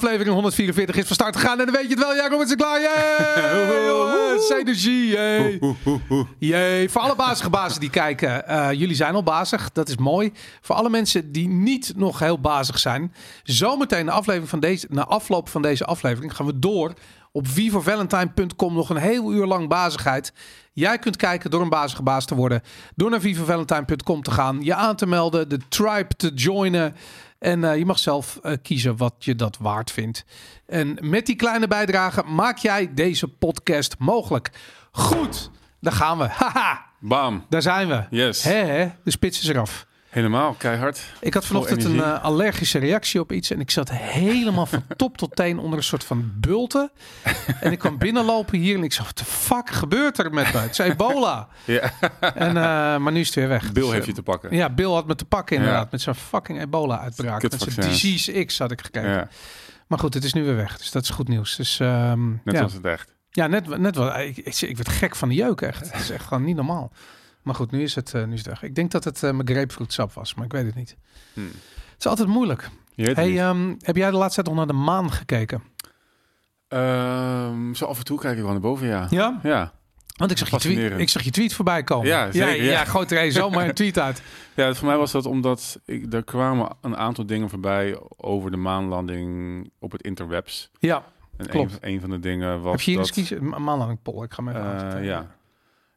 Aflevering 144 is van start gegaan. En dan weet je het wel, Jacob is er klaar. Yay! Energie. Yay. Voor alle bazige bazen die kijken, eh, jullie zijn al bazig. Dat is mooi. Voor alle mensen die niet nog heel bazig zijn. Zometeen de aflevering van deze, na afloop van deze aflevering gaan we door op vivovalentine.com nog een heel uur lang bazigheid. Jij kunt kijken door een bazige baas te worden. Door naar vivovalentine.com te gaan. Je aan te melden. De tribe te joinen. En eh, je mag zelf eh, kiezen wat je dat waard vindt. En met die kleine bijdrage maak jij deze podcast mogelijk. Goed, daar gaan we. Haha, Bam. daar zijn we. Yes. Hè? De spits is eraf. Helemaal, keihard. Ik had vanochtend een eh, allergische reactie op iets. En ik zat helemaal van top tot teen onder een soort van bulten. En ik kwam binnenlopen hier en ik zag, wat de fuck gebeurt er met me? Het is ebola. Ja. En, eh, maar nu is het weer weg. Bill Dus, heeft eh, je te pakken. Ja, Bill had me te pakken inderdaad. Ja. Met zijn fucking ebola-uitbraak. Met zijn. Disease X had ik gekeken. Ja, Maar goed, het is nu weer weg. Dus dat is goed nieuws. Dus ehm, net ja. zoals het echt. ja, net, net wel. Ik, ik, ik werd gek van de jeuk echt. Het is echt gewoon niet normaal. Maar goed, nu is het, eh, nu is het weg. Ik denk dat het eh, mijn grapefruitsap was, maar ik weet het niet. Hm. Het is altijd moeilijk. Je weet het Hey, ehm, heb jij de laatste tijd nog naar de maan gekeken? Ehm, zo af en toe kijk ik wel naar boven, ja. Ja? Ja, Want ik zag, je tweet, ik zag je tweet voorbij komen. Ja, zeker, ja, ja. ja, er een zomaar een tweet uit. ja voor mij was dat omdat ik, er kwamen een aantal dingen voorbij over de maanlanding op het interwebs. Ja, En Klopt. Een, een van de dingen was heb je hier dat, eens kiezen? Ma- Maanlanding Pol, ik ga hem even aanzetten. ja,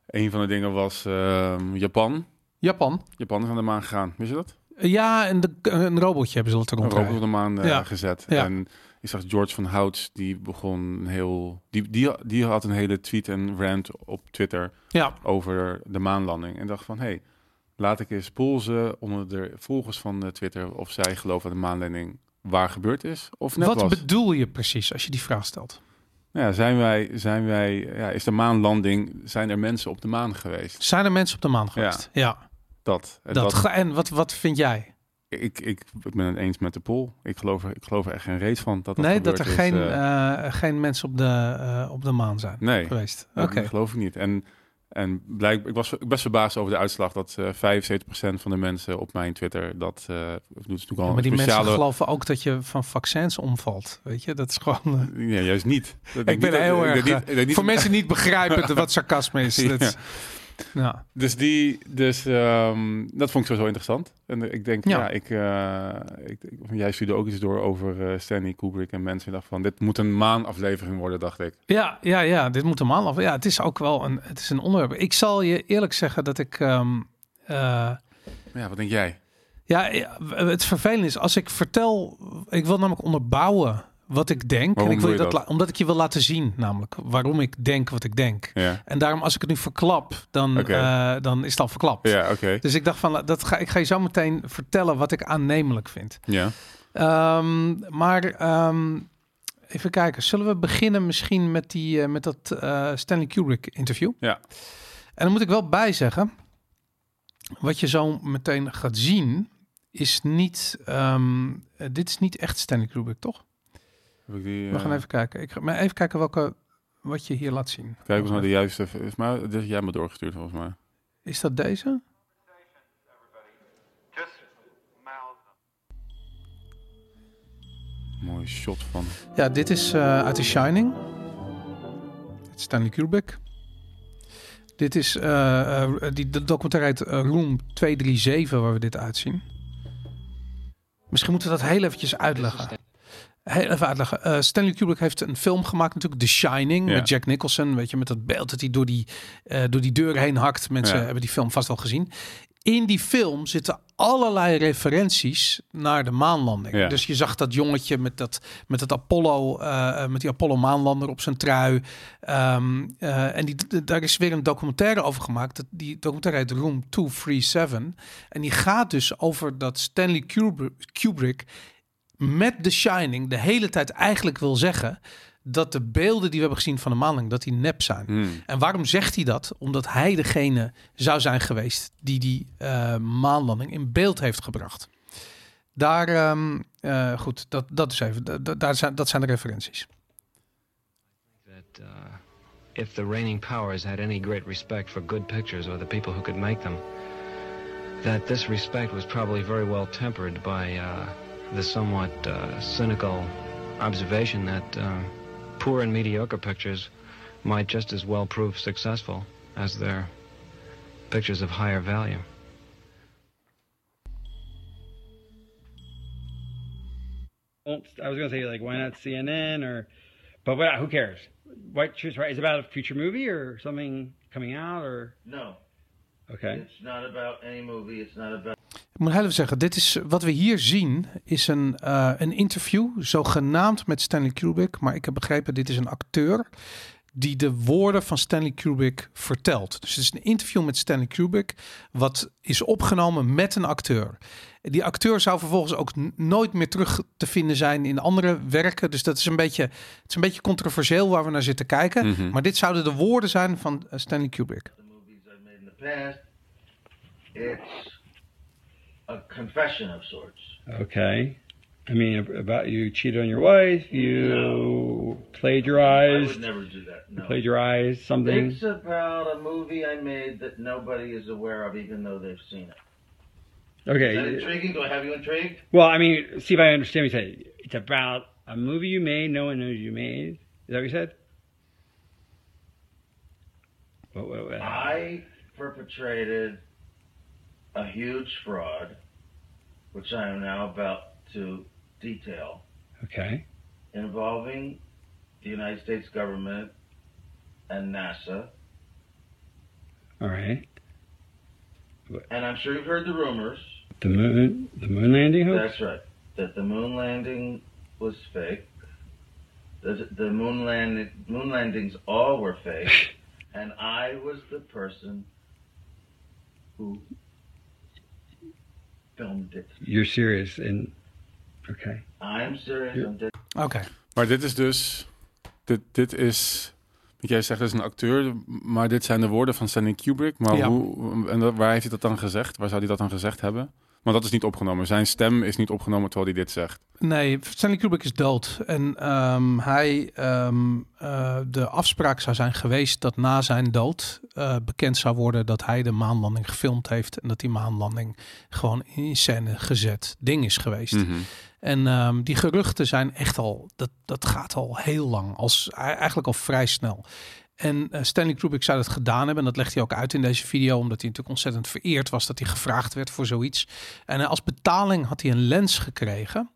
een van de dingen was ehm, Japan. Japan. Japan is aan de maan gegaan, wist je dat? Ja, en de, een robotje hebben ze er Een robot op de maan eh, Ja. gezet. Ja. En ik zag George van Hout, die begon heel... Die, die, die had een hele tweet en rant op Twitter Ja, over de maanlanding. En dacht van, hé, hey, laat ik eens polsen onder de volgers van eh, Twitter... of zij geloven dat de maanlanding waar gebeurd is of net wat was. bedoel je precies als je die vraag stelt? Ja, zijn wij, zijn wij, ja, is de maanlanding, zijn er mensen op de maan geweest? Zijn er mensen op de maan geweest? Ja. Dat. En, dat, dat, ga- en wat, wat vind jij? ik, ik, ik ben het eens met de poll. Ik geloof, er, ik geloof er echt geen reet van dat dat nee, dat er is, geen, eh, eh, geen mensen op de, eh, op de maan zijn nee. geweest. Dat Oké. geloof ik niet. En, en blijk, ik was best verbaasd over de uitslag dat eh 75% van de mensen op mijn Twitter dat eh doet natuurlijk al Ja, maar die mensen geloven ook dat je van vaccins omvalt. Weet je, dat is gewoon. eh, Nee, juist niet. Dat ik ben niet heel erg. niet- niet- voor mensen niet begrijpen wat sarcasme is. Ja. Dat, ja. Dus die, dus ehm, dat vond ik sowieso interessant. En ik denk, Ja. ja, ik, eh, ik, ik- jij stuurde ook iets door over eh, Stanley Kubrick en mensen dachten van, dit moet een maanaflevering worden, dacht ik. Ja, ja, ja, dit moet een af. Ja, het is ook wel een, het is een onderwerp. Ik zal je eerlijk zeggen dat ik. ehm, eh, Ja, wat denk jij? ja, het vervelende is als ik vertel. Ik wil namelijk onderbouwen wat ik denk. En ik wil je dat, omdat ik je wil laten zien, namelijk waarom ik denk wat ik denk. Ja, En daarom, als ik het nu verklap, dan, Oké. eh, dan is het al verklapt. ja. Dus ik dacht van, dat ga, ik ga je zo meteen vertellen wat ik aannemelijk vind. Ja. Ehm, maar ehm, even kijken, zullen we beginnen misschien met, die, eh, met dat eh, Stanley Kubrick interview? Ja. En dan moet ik wel bij zeggen, wat je zo meteen gaat zien, is niet, ehm, eh, dit is niet echt Stanley Kubrick, toch? Die, We gaan eh, even kijken. Ik ga maar even kijken welke, wat je hier laat zien. Kijk of nou de juiste... Is maar, dit is jij me doorgestuurd volgens mij. Is dat deze? Just mouth Mooi shot van... Ja, dit is eh, uit The Shining. Het is Stanley Kubrick. Dit is eh, eh, die de documentaire Room 237 waar we dit uitzien. Misschien moeten we dat heel eventjes uitleggen. Heel even uitleggen. Eh, Stanley Kubrick heeft een film gemaakt natuurlijk, The Shining, Ja. met Jack Nicholson. Weet je, met dat beeld dat hij door die, eh, door die deur heen hakt. Mensen Ja. hebben die film vast wel gezien. In die film zitten allerlei referenties naar de maanlanding. Ja. Dus je zag dat jongetje met dat met het Apollo, eh, met die Apollo maanlander op zijn trui. Ehm, eh, en die, daar is weer een documentaire over gemaakt. Dat, die documentaire heet Room 237. En die gaat dus over dat Stanley Kubrick, Kubrick met The Shining de hele tijd eigenlijk wil zeggen dat de beelden die we hebben gezien van de maanlanding, dat die nep zijn. Hmm. En waarom zegt hij dat? Omdat hij degene zou zijn geweest die die eh, maanlanding in beeld heeft gebracht. Daar, ehm, eh, goed, dat, dat is even, da- da- daar zijn, dat zijn de referenties. that uh, if the reigning powers had any great respect for good pictures or the people who could make them, that this respect was probably very well tempered by uh, the somewhat uh, cynical observation that uh, poor and mediocre pictures might just as well prove successful as their pictures of higher value. I was gonna say like why not CNN or, but what, who cares? White choose right? Is it about a future movie or something coming out or No, okay? it's not about any movie. It's not about. Ik moet heel even zeggen, dit is, wat we hier zien is een, eh, een interview, zogenaamd met Stanley Kubrick. Maar ik heb begrepen, dit is een acteur die de woorden van Stanley Kubrick vertelt. Dus het is een interview met Stanley Kubrick, wat is opgenomen met een acteur. Die acteur zou vervolgens ook nooit meer terug te vinden zijn in andere werken. Dus dat is een beetje, het is een beetje controversieel waar we naar zitten kijken. Mhm. Maar dit zouden de woorden zijn van eh, Stanley Kubrick. the movies I've made in the past. It's a confession of sorts. Okay. I mean, about you cheated on your wife, you I would plagiarized, never do that. No. plagiarized something. It's about a movie I made that nobody is aware of, even though they've seen it. Is that Okay. intriguing? Do I have you intrigued? Well, I mean, see if I understand what you said. It's about a movie you made, no one knows you made. Is that what you said? What, what, what? I perpetrated a huge fraud, which I am now about to detail, Okay. involving the United States government and NASA. All right. And I'm sure you've heard the rumors. The moon, the moon landing hoax. That's right. That the moon landing was fake. The, the moon land moon landings all were fake, and I was the person who filmed it. You're serious and okay. I'm serious. Oké. Maar dit is dus. Dit, dit is. Wat jij zegt, is een acteur. Maar dit zijn de woorden van Stanley Kubrick. Maar Ja. hoe. En dat- waar heeft hij dat dan gezegd? Waar zou hij dat dan gezegd hebben? Want dat is niet opgenomen. Zijn stem is niet opgenomen terwijl hij dit zegt. Nee, Stanley Kubrick is dood. En ehm, hij, ehm, eh, de afspraak zou zijn geweest dat na zijn dood eh, bekend zou worden dat hij de maanlanding gefilmd heeft. En dat die maanlanding gewoon in scène gezet ding is geweest. Mhm. En ehm, die geruchten zijn echt al, dat, dat gaat al heel lang, als, eigenlijk al vrij snel. En eh, Stanley Kubrick zou dat gedaan hebben. En dat legt hij ook uit in deze video. Omdat hij natuurlijk ontzettend vereerd was dat hij gevraagd werd voor zoiets. En eh, als betaling had hij een lens gekregen.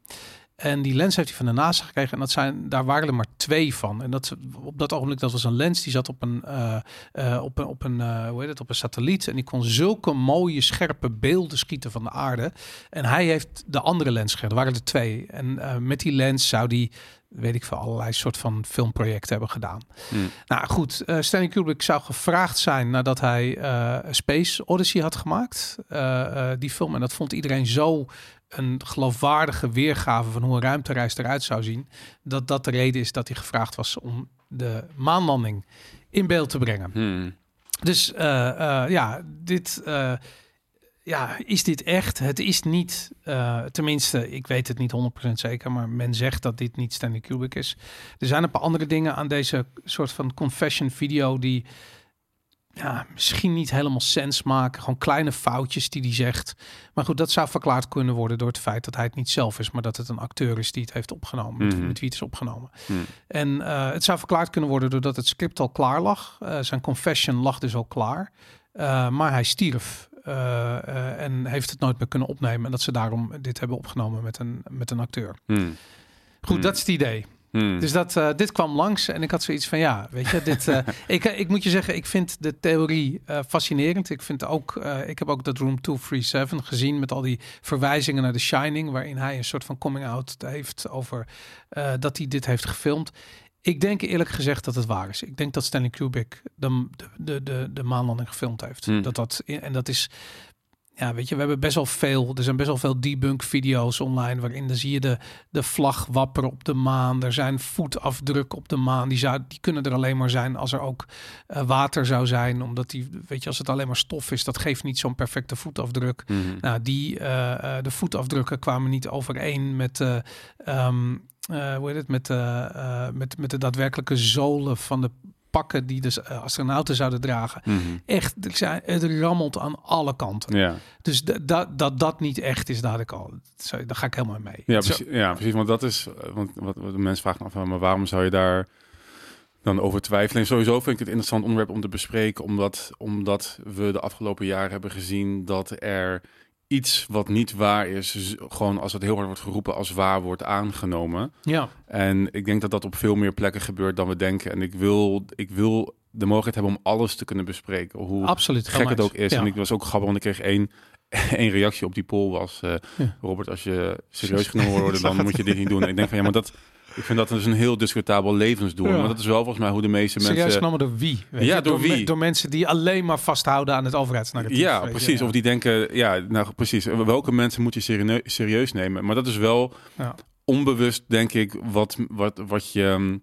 En die lens heeft hij van de NASA gekregen. En dat zijn, daar waren er maar twee van. En dat, op dat ogenblik, dat was een lens die zat op een, eh, eh, op een, op hoe heet het, op een satelliet. En die kon zulke mooie, scherpe beelden schieten van de aarde. En hij heeft de andere lens gekregen. Er waren er twee. En met die lens zou die, weet ik veel, allerlei soort van filmprojecten hebben gedaan. Hmm. Nou goed, eh, Stanley Kubrick zou gevraagd zijn nadat hij eh, Space Odyssey had gemaakt. eh, die film. En dat vond iedereen zo een geloofwaardige weergave van hoe een ruimtereis eruit zou zien. Dat dat de reden is dat hij gevraagd was om de maanlanding in beeld te brengen. Hmm. Dus ja, dit. Ja, is dit echt? Het is niet, eh, tenminste, ik weet het niet 100% zeker, maar men zegt dat dit niet Stanley Kubrick is. Er zijn een paar andere dingen aan deze soort van confession video die ja, misschien niet helemaal sens maken. Gewoon kleine foutjes die hij zegt. Maar goed, dat zou verklaard kunnen worden door het feit dat hij het niet zelf is, maar dat het een acteur is die het heeft opgenomen, met, Mhm. met wie het is opgenomen. Hmm. En eh, het zou verklaard kunnen worden doordat het script al klaar lag. Eh, zijn confession lag dus al klaar. Maar hij stierf en heeft het nooit meer kunnen opnemen. En dat ze daarom dit hebben opgenomen met een, met een acteur. Hmm. Goed, Hmm. dat is het idee. Hmm. Dus dat, eh, dit kwam langs en ik had zoiets van ja, weet je, dit, eh, ik, ik moet je zeggen, ik vind de theorie eh, fascinerend. Ik vind ook, eh, ik heb ook dat Room 237 gezien met al die verwijzingen naar The Shining, waarin hij een soort van coming out heeft over eh, dat hij dit heeft gefilmd. Ik denk eerlijk gezegd dat het waar is. Ik denk dat Stanley Kubrick de, de, de, de, maanlanding gefilmd heeft. Hmm. Dat dat, en dat is, ja, weet je, we hebben best wel veel, er zijn best wel veel debunk video's online waarin dan zie je de, de vlag wapperen op de maan. Er zijn voetafdrukken op de maan. Die, zou, die kunnen er alleen maar zijn als er ook eh, water zou zijn. Omdat die, weet je, als het alleen maar stof is, dat geeft niet zo'n perfecte voetafdruk. Hmm. Nou, die, eh, eh, de voetafdrukken kwamen niet overeen met, eh, eh, hoe heet het, met, eh, eh, met, met de daadwerkelijke zolen van de pakken die de eh, astronauten zouden dragen. Mhm. Echt, er zijn- het rammelt aan alle kanten. Ja. Dus dat dat dat niet echt is, daar, ik al, zo- daar ga ik helemaal mee. Ja, precies, ja, precies. Want dat is, want wat, wat de mensen vragen af, maar waarom zou je daar dan over twijfelen? En sowieso vind ik het interessant onderwerp om te bespreken, omdat, omdat we de afgelopen jaren hebben gezien dat er iets wat niet waar is, gewoon als het heel hard wordt geroepen, als waar wordt aangenomen. ja. En ik denk dat dat op veel meer plekken gebeurt dan we denken. En ik wil, ik wil de mogelijkheid hebben om alles te kunnen bespreken. Hoe absoluut. gek het ook is. Ja. En ik was ook grappig, want ik kreeg één, één reactie op die poll was... eh, Ja. Robert, als je serieus genomen zag dan moet je dit niet doen. En ik denk van, ja, maar dat... Ik vind dat dus een heel discutabel levensdoel. Ja. Maar dat is wel volgens mij hoe de meeste Serieus mensen... genomen door wie? weet Ja, je? door me- wie? Door mensen die alleen maar vasthouden aan het overheidsnarratief. Ja, precies. ja. Of die denken, ja, nou precies. Welke mensen moet je serie- serieus nemen? Maar dat is wel Ja. onbewust, denk ik, wat, wat, wat je... ehm,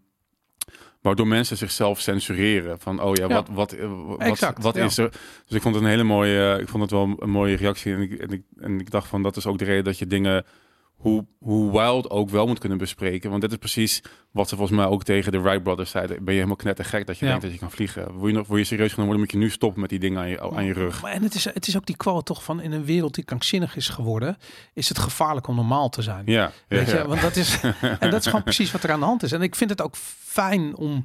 Waardoor mensen zichzelf censureren. Van, oh ja, Ja. wat, wat, eh, wat, Exact, wat ja. is er? Dus ik vond het een hele mooie, eh, ik vond het wel een mooie reactie. En ik, en, ik, en ik dacht van, dat is ook de reden dat je dingen, hoe, hoe wild ook wel moet kunnen bespreken. Want dit is precies wat ze volgens mij ook tegen de Wright Brothers zeiden. Ben je helemaal knettergek dat je Ja. denkt dat je kan vliegen? Wil je, nog, wil je serieus genomen worden, moet je nu stoppen met die dingen aan je, aan je rug. Maar en het is, het is ook die quote toch van in een wereld die krankzinnig is geworden, is het gevaarlijk om normaal te zijn. Ja, Weet ja, je, want dat is, en dat is gewoon precies wat er aan de hand is. En ik vind het ook fijn om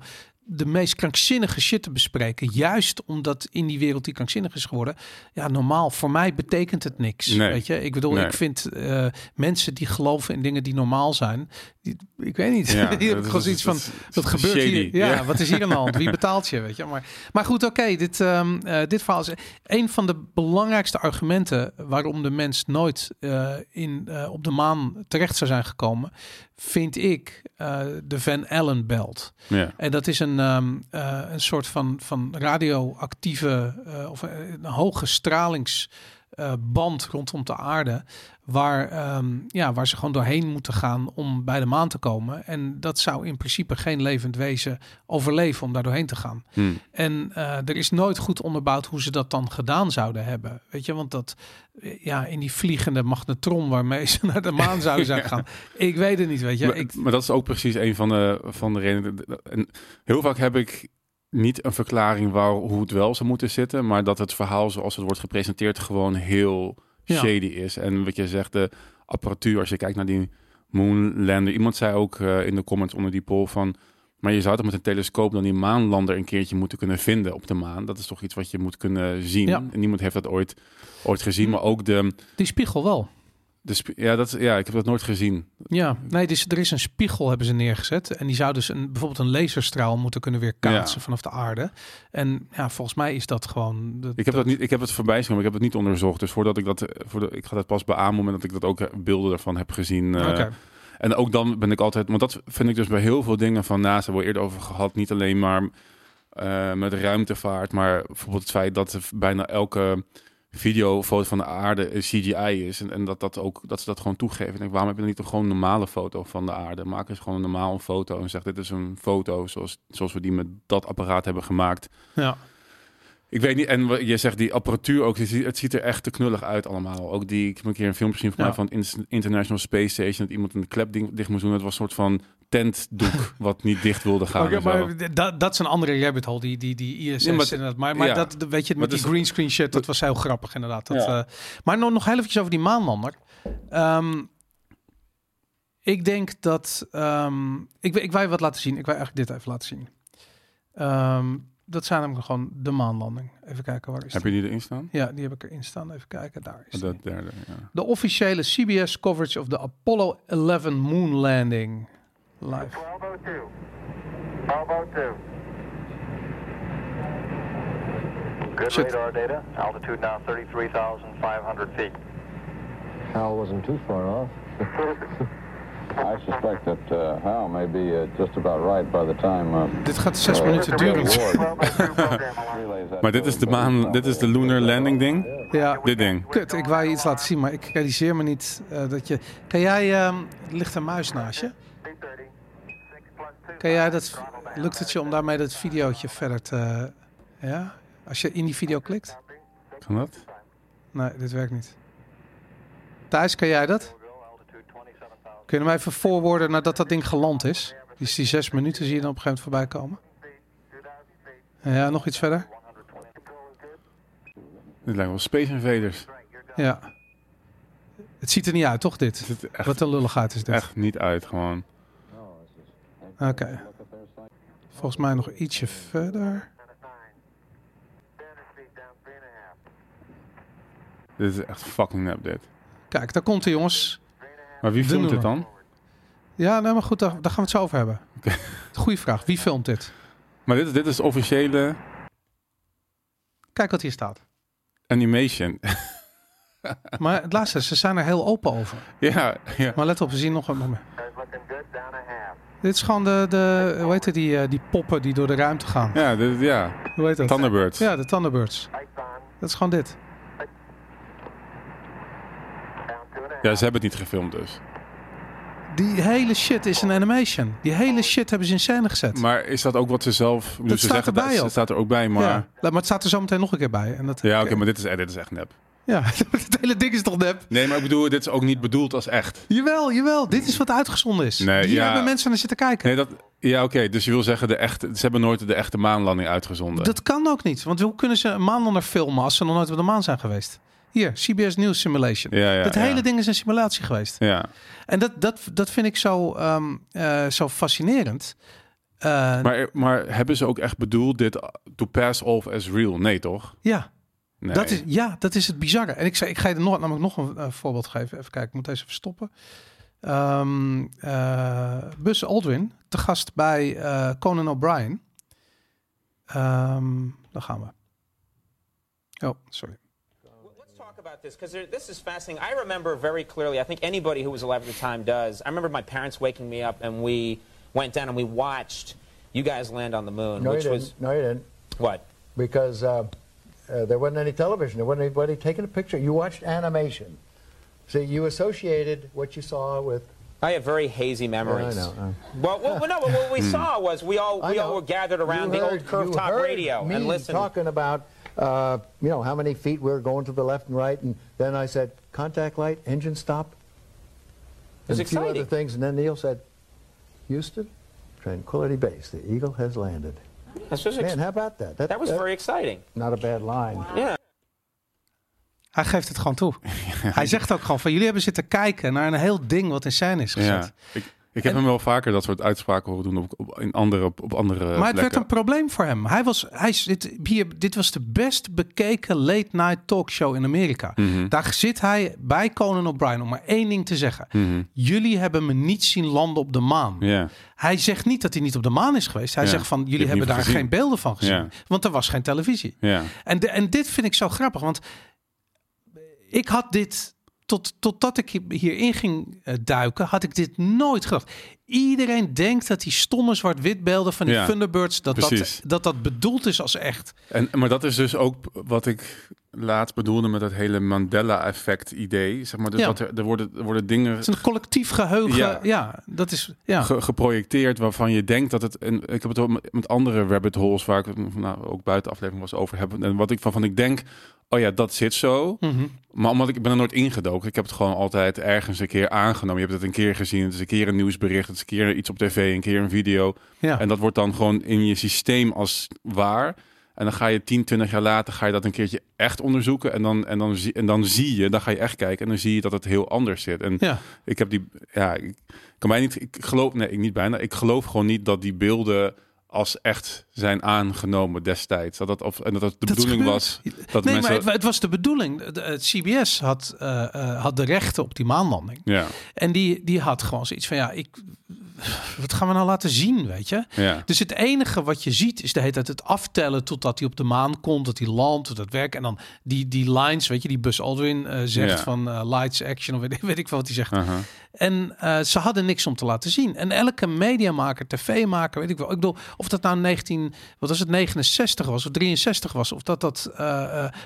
de meest krankzinnige shit te bespreken. Juist omdat in die wereld die krankzinnig is geworden. Ja, normaal. Voor mij betekent het niks. Nee. Weet je, ik bedoel, Nee. ik vind eh, mensen die geloven in dingen die normaal zijn. Die, ik weet niet. Ja, die gewoon zoiets van. Wat gebeurt hier? Ja, Ja. wat is hier aan de hand? Wie betaalt je? Weet je, maar, maar goed, oké. dit, ehm, eh, dit verhaal is een van de belangrijkste argumenten waarom de mens nooit eh, in, op de maan terecht zou zijn gekomen, vind ik eh, de Van Allen belt. ja. En dat is een, ehm, eh, een soort van, van radioactieve eh, of een hoge stralingsband rondom de aarde. Waar, ehm, ja, waar ze gewoon doorheen moeten gaan om bij de maan te komen. En dat zou in principe geen levend wezen overleven om daar doorheen te gaan. Hm. En eh, er is nooit goed onderbouwd hoe ze dat dan gedaan zouden hebben. Weet je, want dat eh, ja, in die vliegende magnetron waarmee ze naar de maan zouden zijn gegaan. Ik weet het niet, weet je. maar, ik, maar dat is ook precies een van de, van de redenen. En heel vaak heb ik niet een verklaring waar, hoe het wel zou moeten zitten, maar dat het verhaal zoals het wordt gepresenteerd gewoon heel Ja. shady is. En wat je zegt, de apparatuur, als je kijkt naar die moonlander. Iemand zei ook eh, in de comments onder die poll van, maar je zou toch met een telescoop dan die maanlander een keertje moeten kunnen vinden op de maan. Dat is toch iets wat je moet kunnen zien. Ja. En niemand heeft dat ooit, ooit gezien, maar ook de, die spiegel wel. De sp- ja, dat, ja, ik heb dat nooit gezien. Ja, nee, dus er is een spiegel hebben ze neergezet. En die zou dus een, bijvoorbeeld een laserstraal moeten kunnen weerkaatsen Ja. vanaf de aarde. En ja, volgens mij is dat gewoon... dat- Ik heb dat niet, ik heb het voorbij zien, maar ik heb het niet onderzocht. Dus voordat ik dat, voor ik ga dat pas beamen, moment dat ik dat ook eh, beelden ervan heb gezien. eh. En ook dan ben ik altijd, want dat vind ik dus bij heel veel dingen van NASA, hebben we eerder over gehad, niet alleen maar eh, met ruimtevaart, maar bijvoorbeeld het feit dat bijna elke video, foto van de aarde een CGI is en, en dat, dat, ook, dat ze dat gewoon toegeven. Ik denk, waarom heb je dan niet gewoon een normale foto van de aarde? Maak eens gewoon een normale foto en zeg, dit is een foto zoals, zoals we die met dat apparaat hebben gemaakt. Ja. Ik weet niet, en je zegt die apparatuur ook, het ziet, er echt te knullig uit allemaal. Ook die, ik heb een keer een filmpje gezien van Ja. mij van International Space Station, dat iemand een klep ding- dicht moest doen. Het was een soort van tentdoek wat niet dicht wilde gaan. Zo. maar dat, dat is een andere rabbit hole, die, die, die ISS Ja, maar- inderdaad. Maar, maar ja. dat, weet je, Maar met die greenscreen shit, dat was heel grappig inderdaad. Dat, Ja. eh, maar nog, nog heel eventjes over die maanlander. Ehm, ik denk dat... ehm, ik, ik wil je wat laten zien. Ik wil eigenlijk dit even laten zien. Ehm, dat zijn namelijk gewoon de maanlanding. Even kijken, waar is Heb die? je die erin staan? Ja, die heb ik erin staan. Even kijken, daar is die. Dat derde, ja. De officiële CBS coverage of de Apollo 11 moon landing. Live. 1202. 1202. Good Shit. radar data. Altitude now 33,500 feet. Hal wasn't too far off. I suspect that uh, Hal may be uh, just about right by the time. Uh, Dit gaat zes minuten duren. 1202 program alarm. relays that Maar dit is de maan, dit is de lunar landing ding. Ja, Dit ding. kut. Ik wou je iets laten zien, maar ik realiseer me niet eh, dat je... Kan jij... ehm, er ligt een muis naast je. Kan jij dat... Lukt het je om daarmee dat videootje verder te... Ja? Als je in die video klikt? Kan dat? Nee, dit werkt niet. Thijs, kan jij dat? Altitude 27,000. Kun je hem even voorwoorden nadat dat ding geland is? Dus die zes minuten zie je dan op een gegeven moment voorbij komen? Ja, nog iets verder. Dit lijkt wel Space Invaders. Ja. Het ziet er niet uit, toch, dit? Er Wat een lulligheid is dit. echt niet uit, gewoon. Oké. Volgens mij nog ietsje verder. Dit is echt fucking nep, dit. Kijk, daar komt hij, jongens. Maar wie filmt dit dan? Ja, nee, maar goed, daar, daar gaan we het zo over hebben. Goeie vraag. Wie filmt dit? Maar dit, dit is officiële Kijk wat hier staat. animation. Maar het laatste, ze zijn er heel open over. ja, ja. Maar let op, we zien nog een moment. Dit is gewoon de, de hoe heet het, die, eh, die poppen die door de ruimte gaan. Ja, dit, ja. Hoe heet dat? Thunderbirds. Ja, de Thunderbirds. Dat is gewoon dit. Ja, ze hebben het niet gefilmd dus. Die hele shit is een animation. Die hele shit hebben ze in scène gezet. Maar is dat ook wat ze zelf... bedoel, ze staat zeggen, erbij dat, staat er ook bij, maar... ja. Ja, Maar het staat er zo meteen nog een keer bij. En dat, oké, maar dit is, eh, dit is echt nep. Ja, het hele ding is toch nep? Nee, maar ik bedoel, dit is ook niet bedoeld als echt. Jawel, jawel. Dit is wat uitgezonden is. Nee, Hier ja. hebben mensen naar zitten kijken. Nee, dat... Ja, oké. dus je wil zeggen, de echte, ze hebben nooit de echte maanlanding uitgezonden. Dat kan ook niet. Want hoe kunnen ze een maanlander filmen als ze nog nooit op de maan zijn geweest? Hier, CBS News Simulation. Ja, ja, ja. hele ding is een simulatie geweest. Ja. En dat, dat, dat vind ik zo, ehm, eh, zo fascinerend. Eh, Maar, maar hebben ze ook echt bedoeld dit to pass off as real? Nee, toch? ja, Nee. dat is, ja, dat is het bizarre. En ik, zei, ik ga je er nog, namelijk nog een eh, voorbeeld geven. Even kijken, ik moet deze even stoppen. Ehm eh, Buzz Aldrin, te gast bij eh, Conan O'Brien. Ehm daar gaan we. Oh, sorry. Let's talk about this because this is fascinating. I remember very clearly. I think anybody who was alive at the time does. I remember my parents waking me up and we went down and we watched you guys land on the moon, No, you which didn't. was No, you didn't. what? Because uh, uh, there wasn't any television. There wasn't anybody taking a picture. You watched animation. See, you associated what you saw with. I have very hazy memories. I know. Well, well, no, what we saw was we all we all were gathered around You the heard- old curved top radio and listened. talking about, uh, you know, how many feet we were going to the left and right, and then I said, contact light, engine stop, was and a few other things, and then Neil said, Houston, Tranquility Base, the Eagle has landed. Was ex- Man, how about that? that was very exciting. not a bad line. Yeah. Hij geeft het gewoon toe. Hij zegt ook gewoon van jullie hebben zitten kijken naar een heel ding wat in scène is gezet. Ja. Ik, ik heb hem wel vaker dat soort uitspraken horen doen op, op, in andere, op, op andere Maar het werd een probleem voor hem. Hij was, hij, zit hier, dit was de best bekeken late night talkshow in Amerika. Mhm. Daar zit hij bij Conan O'Brien om maar één ding te zeggen. Mhm. Jullie hebben me niet zien landen op de maan. Hij zegt niet dat hij niet op de maan is geweest. Hij zegt van jullie hebben daar gezien. geen beelden van gezien. Want er was geen televisie. En, de, en dit vind ik zo grappig, want ik had dit, tot, totdat ik hierin ging eh, duiken, had ik dit nooit gedacht. Iedereen denkt dat die stomme zwart-wit beelden van die Ja, Thunderbirds, dat dat, precies. dat dat bedoeld is als echt. En, maar dat is dus ook wat ik laatst bedoelde met dat hele Mandela-effect idee. Zeg maar, dus Ja. dat er, er, worden, er worden dingen Het is een collectief geheugen. Ja, Ja. dat is, ja. ge- geprojecteerd waarvan je denkt dat het... En ik heb het ook met- andere rabbit holes waar ik nou, ook buiten aflevering was over heb. En wat ik van, van ik denk, oh ja, dat zit zo. Mhm. Maar omdat ik, ik ben er nooit ingedoken. Ik heb het gewoon altijd ergens een keer aangenomen. Je hebt het een keer gezien. Het is een keer een nieuwsbericht. Het is een keer iets op tv. Een keer een video. Ja. En dat wordt dan gewoon in je systeem als waar. En dan ga je 10, 20 jaar later ga je dat een keertje echt onderzoeken. En dan, en dan, zie, en dan zie je, dan ga je echt kijken. En dan zie je dat het heel anders zit. En Ja. ik heb die, ja, ik kan mij niet, ik geloof, nee, ik niet bijna. Ik geloof gewoon niet dat die beelden als echt zijn aangenomen destijds. Dat dat, of, en dat dat de Dat bedoeling gebeurt. was. Dat nee, mensen, maar het, het was de bedoeling. De- Het CBS had, eh, eh, had de rechten op die maanlanding. ja, En die, die had gewoon zoiets van, ja, ik, wat gaan we nou laten zien, weet je? ja. Dus het enige wat je ziet is de hele tijd het aftellen totdat hij op de maan komt, dat hij landt, dat het werkt. En dan die, die lines, weet je, die Buzz Aldrin eh, zegt Ja. van eh, lights, action, of weet, weet ik veel wat hij zegt. En eh, ze hadden niks om te laten zien. En elke mediamaker, tv-maker, weet ik wel. Ik bedoel, of dat nou 19, wat was het, 69 was of 63 was, of dat dat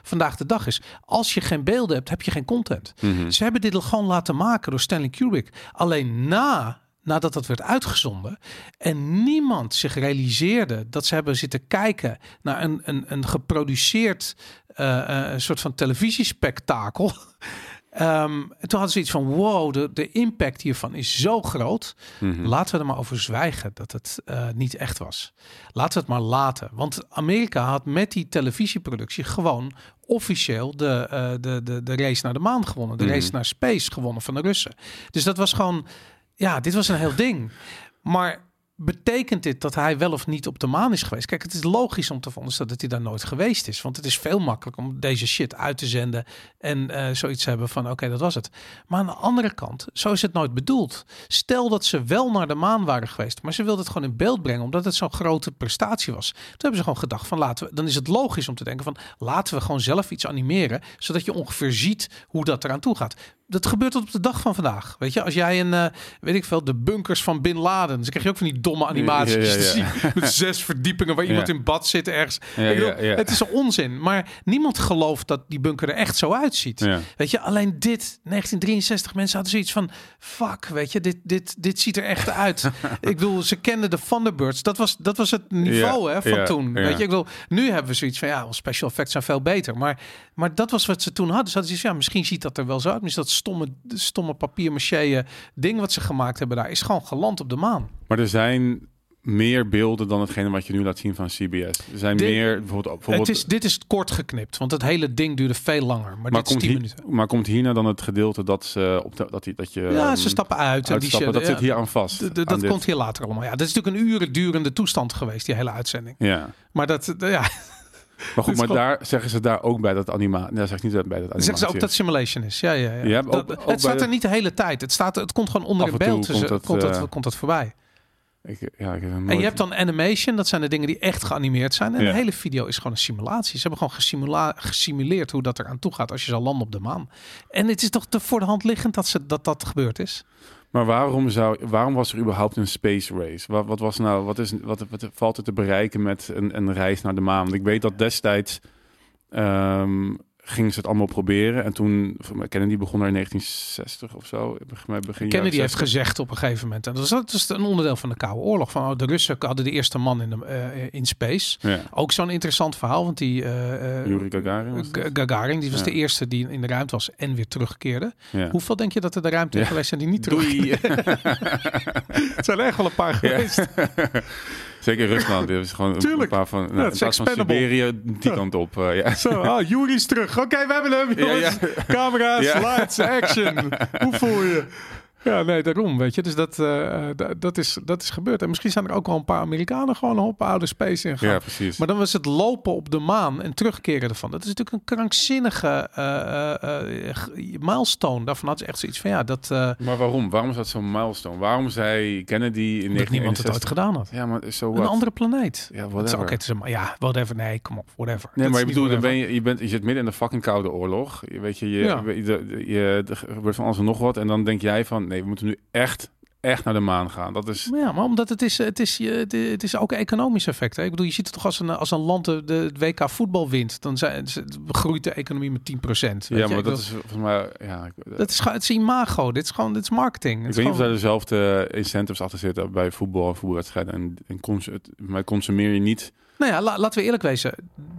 vandaag de dag is. Als je geen beelden hebt, heb je geen content. Mhm. Ze hebben dit gewoon laten maken door Stanley Kubrick. Alleen na, nadat dat werd uitgezonden en niemand zich realiseerde dat ze hebben zitten kijken naar een, een, een geproduceerd eh, eh, een soort van televisiespektakel. Ehm, en toen hadden ze iets van, wow, de, de impact hiervan is zo groot. Mhm. Laten we er maar over zwijgen dat het eh, niet echt was. Laten we het maar laten. Want Amerika had met die televisieproductie gewoon officieel de, de, de, de race naar de maan gewonnen. De Mhm. race naar space gewonnen van de Russen. Dus dat was gewoon, ja, dit was een heel ding. Maar betekent dit dat hij wel of niet op de maan is geweest? Kijk, het is logisch om te veronderstellen dat hij daar nooit geweest is. Want het is veel makkelijker om deze shit uit te zenden en eh, zoiets hebben van oké, dat was het. Maar aan de andere kant, zo is het nooit bedoeld. Stel dat ze wel naar de maan waren geweest, maar ze wilden het gewoon in beeld brengen omdat het zo'n grote prestatie was. Toen hebben ze gewoon gedacht van laten we, dan is het logisch om te denken van laten we gewoon zelf iets animeren, zodat je ongeveer ziet hoe dat eraan toe gaat. Dat gebeurt tot op de dag van vandaag. Weet je, als jij een, eh, weet ik veel, de bunkers van Bin Laden, dan krijg je ook van die domme animaties Ja, ja, ja. te zien met zes verdiepingen waar iemand in bad zit ergens. Bedoel. Het is onzin, maar niemand gelooft dat die bunker er echt zo uitziet. Weet je, alleen dit, 1963, mensen hadden zoiets van, fuck, weet je, dit, dit, dit ziet er echt uit. ik bedoel, ze kenden de Thunderbirds, dat was, dat was het niveau hè, van toen. Weet je, ik bedoel, nu hebben we zoiets van, ja, wel, special effects zijn veel beter. Maar, maar dat was wat ze toen hadden. Ze hadden zoiets van, ja, misschien ziet dat er wel zo uit. Misschien dat stomme, stomme papier-maché ding wat ze gemaakt hebben daar, is gewoon geland op de maan. Maar er zijn meer beelden dan hetgene wat je nu laat zien van CBS. Er zijn Dit- meer, bijvoorbeeld... bijvoorbeeld Het is, dit is kort geknipt, want het hele ding duurde veel langer. Maar, maar, dit is komt 10 hier, minuten. maar komt hierna dan het gedeelte dat ze op de, dat, die, dat je Ja, ehm, ze stappen uit. en die shit, dat ja. zit hier aan vast. Aan dat dit. komt hier later allemaal. Ja, dat is natuurlijk een uren durende toestand geweest, die hele uitzending. Ja, Maar dat, ja, maar goed, maar daar zeggen ze daar ook bij dat animatie. Daar zeg ik niet bij dat animatie. zeggen ze ook dat simulation is. Ja, ja, ja. Ja, Dat- ook- het staat er de- niet de hele tijd. Het, staat, het komt gewoon onder toe beeld. Dus komt komt, dat, komt, dat, eh, komt dat voorbij. Ik, ja, ik nooit- En je hebt dan animation, dat zijn de dingen die echt geanimeerd zijn. En Ja. de hele video is gewoon een simulatie. Ze hebben gewoon gesimula- gesimuleerd hoe dat eraan toe gaat als je zal landen op de maan. En het is toch te voor de hand liggend dat ze, dat, dat gebeurd is. Maar waarom, zou, waarom was er überhaupt een space race? Wat, wat, was nou, wat, is, wat, valt er te bereiken met een, een reis naar de maan? Want ik weet dat destijds ehm, gingen ze het allemaal proberen. En toen, Kennedy begon er in 1960 of zo. Begin, Kennedy heeft 60. gezegd op een gegeven moment. En dat is, dat is een onderdeel van de Koude Oorlog. Van, oh, de Russen hadden de eerste man in, de, eh, in space. Ja. Ook zo'n interessant verhaal. Want die eh, Yuri Gagarin was Gagarin, die was Ja. de eerste die in de ruimte was en weer terugkeerde. Ja. Hoeveel denk je dat er de ruimte in geweest zijn die niet terug? Het zijn er echt wel een paar geweest. Zeker Rusland. Is gewoon Tuurlijk. een paar van. Nou, het in is plaats van. Siberië, die kant op. eh, ja. Zo, Yuri is terug. Oké, we hebben hem. Ja, jongens. ja. Camera's, Ja. lights, action. Hoe voel je? Ja, nee, daarom, weet je. Dus dat, eh, dat, is, dat is gebeurd. En misschien zijn er ook wel een paar Amerikanen gewoon op oude space ingegaan. ja, precies. Maar dan was het lopen op de maan en terugkeren ervan. Dat is natuurlijk een krankzinnige g- milestone. Daarvan had ze echt zoiets van, ja, dat, Maar waarom? Waarom is dat zo'n milestone? Waarom zei Kennedy in dat niemand het 1961... ooit gedaan had. Ja, maar zo Een andere planeet. Ja, Het is, whatever. Oké, het is een, ja, whatever. Nee, kom op, whatever. Nee, maar je bedoelt, dan ben je, je, bent, je zit midden in de fucking koude oorlog. Je weet je, je, Ja. je, je, je- er gebeurt van alles en nog wat. En dan denk jij van, nee, we moeten nu echt, echt naar de maan gaan. Dat is... Ja, maar omdat het is, het is, je- het is, ook een economisch effect. Hè? Ik bedoel, je ziet het toch als een, als een land de, de WK voetbal wint, dan zijn, groeit de economie met 10 procent. Ja, maar dat is volgens mij... Ja, dat is, gewoon- het is imago. Dit is gewoon, dit is marketing. Het ik weet niet of gewoon- daar dezelfde incentives achter zitten bij voetbal en voetbalwedstrijden. En, en cons, het, maar consumeer je niet... Nou ja, la- laten we eerlijk wezen.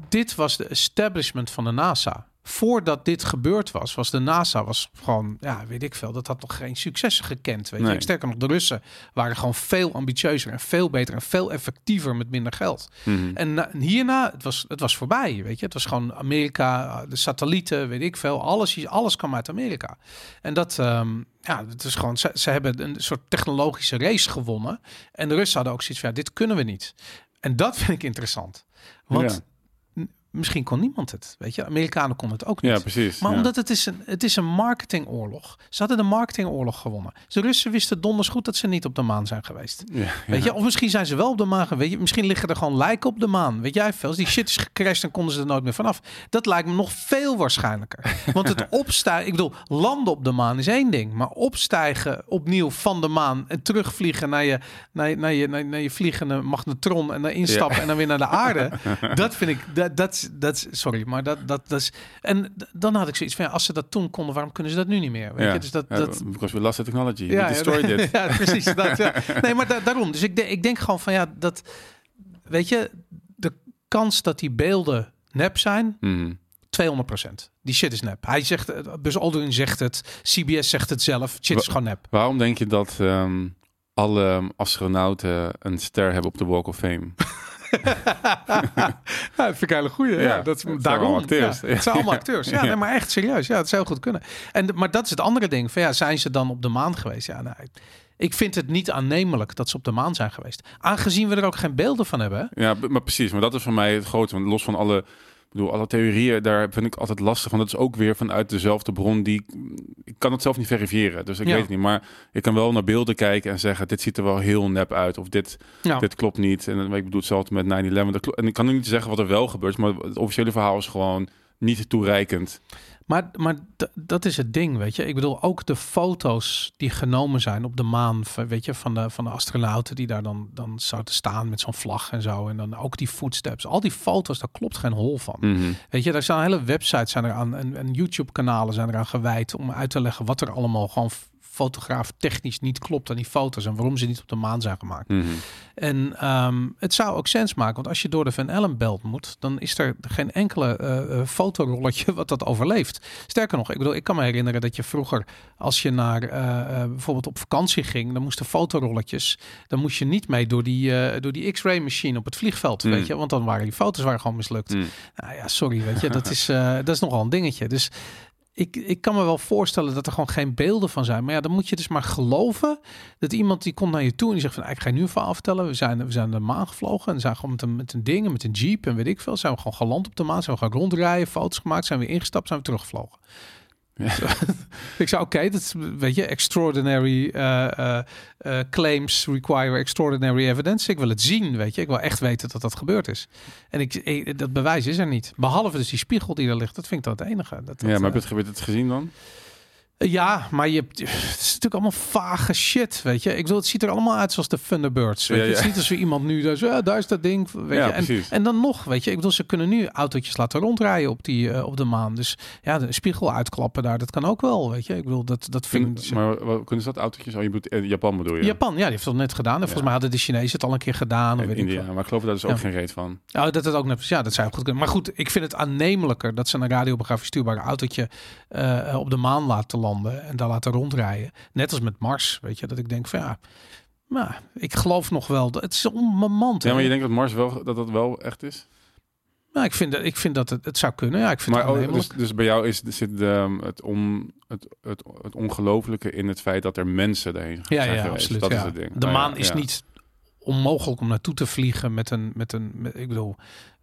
Dit was de establishment van de NASA. Voordat dit gebeurd was, was de NASA was gewoon, ja, weet ik veel, dat had nog geen successen gekend. Weet Nee. je, sterker nog, de Russen waren gewoon veel ambitieuzer en veel beter en veel effectiever met minder geld. Mhm. En na- en hierna, het was, het was voorbij, weet je. Het was gewoon Amerika, de satellieten, weet ik veel. Alles, alles kwam uit Amerika. En dat, ehm, ja, het is gewoon, ze, ze hebben een soort technologische race gewonnen. En de Russen hadden ook zoiets van, ja, dit kunnen we niet. En dat vind ik interessant. Want Ja. Misschien kon niemand het, weet je. Amerikanen konden het ook niet. Ja, precies. Maar ja. omdat het is, een, het is een marketingoorlog. Ze hadden de marketingoorlog gewonnen. De Russen wisten donders goed dat ze niet op de maan zijn geweest. Ja, Weet je, of misschien zijn ze wel op de maan geweest. Weet je, misschien liggen er gewoon lijken op de maan. Weet jij veel? Als die shit is gecrashed, dan konden ze er nooit meer vanaf. Dat lijkt me nog veel waarschijnlijker. Want het opstijgen, ik bedoel, landen op de maan is één ding. Maar opstijgen opnieuw van de maan en terugvliegen naar je, naar je, naar je, naar, naar je vliegende magnetron en dan instappen en dan weer naar de aarde. dat vind ik, dat, dat, dat, sorry, maar dat, dat, dat is. En dan had ik zoiets van, ja, als ze dat toen konden, waarom kunnen ze dat nu niet meer? Weet ja. je, dus dat, Ja, dat, because we lost the technology. ja, destroyed ja, ja, precies. Dat, ja. Nee, maar da- daarom. Dus ik, de- ik denk gewoon van ja, dat weet je, de kans dat die beelden nep zijn, Mhm. 200%. Die shit is nep. Hij zegt, Buzz Aldrin zegt het, CBS zegt het zelf. Shit is Wa- gewoon nep. Waarom denk je dat ehm, alle astronauten een ster hebben op de Walk of Fame? Ja, dat vind ik een hele goeie. Ja, Ja, dat het zijn daarom. allemaal acteurs. Ja, het zijn allemaal acteurs. Ja. Nee, maar echt serieus. Ja, het zou goed kunnen. En, maar dat is het andere ding. Van, ja, zijn ze dan op de maan geweest? Ja, nou, ik vind het niet aannemelijk dat ze op de maan zijn geweest. Aangezien we er ook geen beelden van hebben. Ja, maar precies. Maar dat is voor mij het grote. Want los van alle, bedoel, alle theorieën, daar vind ik altijd lastig. Want dat is ook weer vanuit dezelfde bron. Die, ik kan het zelf niet verifiëren. Dus ik Ja. weet het niet. Maar ik kan wel naar beelden kijken en zeggen: dit ziet er wel heel nep uit. Of dit, Ja. dit klopt niet. En ik bedoel hetzelfde met 9-11. Dat klo- En ik kan nu niet zeggen wat er wel gebeurt. Maar het officiële verhaal is gewoon niet toereikend. Maar, maar dat is het ding, weet je. Ik bedoel, ook de foto's die genomen zijn op de maan, weet je, van de, van de astronauten die daar dan, dan zouden staan met zo'n vlag en zo. En dan ook die footsteps. Al die foto's, daar klopt geen hol van. Mhm. Weet je, daar zijn hele websites zijn eraan en, en YouTube-kanalen zijn eraan gewijd om uit te leggen wat er allemaal gewoon fotograaf technisch niet klopt aan die foto's en waarom ze niet op de maan zijn gemaakt. Mhm. En ehm, het zou ook sens maken, want als je door de Van Allen belt moet, dan is er geen enkele eh, fotorolletje wat dat overleeft. Sterker nog, ik bedoel, ik kan me herinneren dat je vroeger, als je naar eh, bijvoorbeeld op vakantie ging, dan moesten fotorolletjes, dan moest je niet mee door die, door die X-ray machine op het vliegveld, Mm. weet je, want dan waren die foto's waren gewoon mislukt. Mm. Nou ja, sorry, weet je, dat is, dat is nogal een dingetje. Dus ik, ik kan me wel voorstellen dat er gewoon geen beelden van zijn. Maar ja, dan moet je dus maar geloven dat iemand die komt naar je toe en die zegt van, "Ah, ik ga je nu een verhaal vertellen. We zijn, we zijn de maan gevlogen en zijn gewoon met een, met een ding, met een jeep en weet ik veel. Zijn we gewoon geland op de maan, zijn we gaan rondrijden, foto's gemaakt, zijn we ingestapt, zijn we teruggevlogen. ik zou oké, dat is, weet je, extraordinary eh, eh, eh, claims require extraordinary evidence. Ik wil het zien, weet je. Ik wil echt weten dat dat gebeurd is. En ik, ik- dat bewijs is er niet. Behalve dus die spiegel die er ligt. Dat vind ik dan het enige. Dat, dat, Ja, maar heb je het, heb je het gezien dan? Ja, maar je, het is natuurlijk allemaal vage shit, weet je. Ik bedoel, het ziet er allemaal uit zoals de Thunderbirds. Weet Ja, je? Het is ja. niet als we iemand nu, dus, ja, daar is dat ding, weet Ja, je. En, en dan nog, weet je. Ik bedoel, ze kunnen nu autootjes laten rondrijden op, die, eh, op de maan. Dus ja, de spiegel uitklappen daar, dat kan ook wel, weet je. Ik bedoel, dat, dat vind ik... maar wat- kunnen ze dat autootjes? Oh, je bedoelt in Japan bedoel je? Japan, ja, die heeft het net gedaan. En volgens mij hadden de Chinezen het al een keer gedaan. Of weet ik India, veel. maar ik geloof daar dus ook Ja. geen reet van. Oh, dat het ook net, ja, dat zou goed kunnen. Maar goed, ik vind het aannemelijker dat ze een radiografisch stuurbare autootje eh, op de maan laten landen en daar laten rondrijden. Net als met Mars, weet je, dat ik denk van ja, nou, ik geloof nog wel. dat- Het is onbemand. Ja, maar je denkt dat Mars wel, dat dat wel echt is? Nou, ik vind dat, ik vind dat het, het zou kunnen. Ja, ik vind Maar het oh, dus, dus bij jou is, zit de, het, on, het, het, het ongelooflijke in het feit dat er mensen daarheen ja, zijn ja, geweest. absoluut. Dat ja. is het ding. De Nou ja, maan is ja. niet onmogelijk om naartoe te vliegen met een, met een, met- ik bedoel,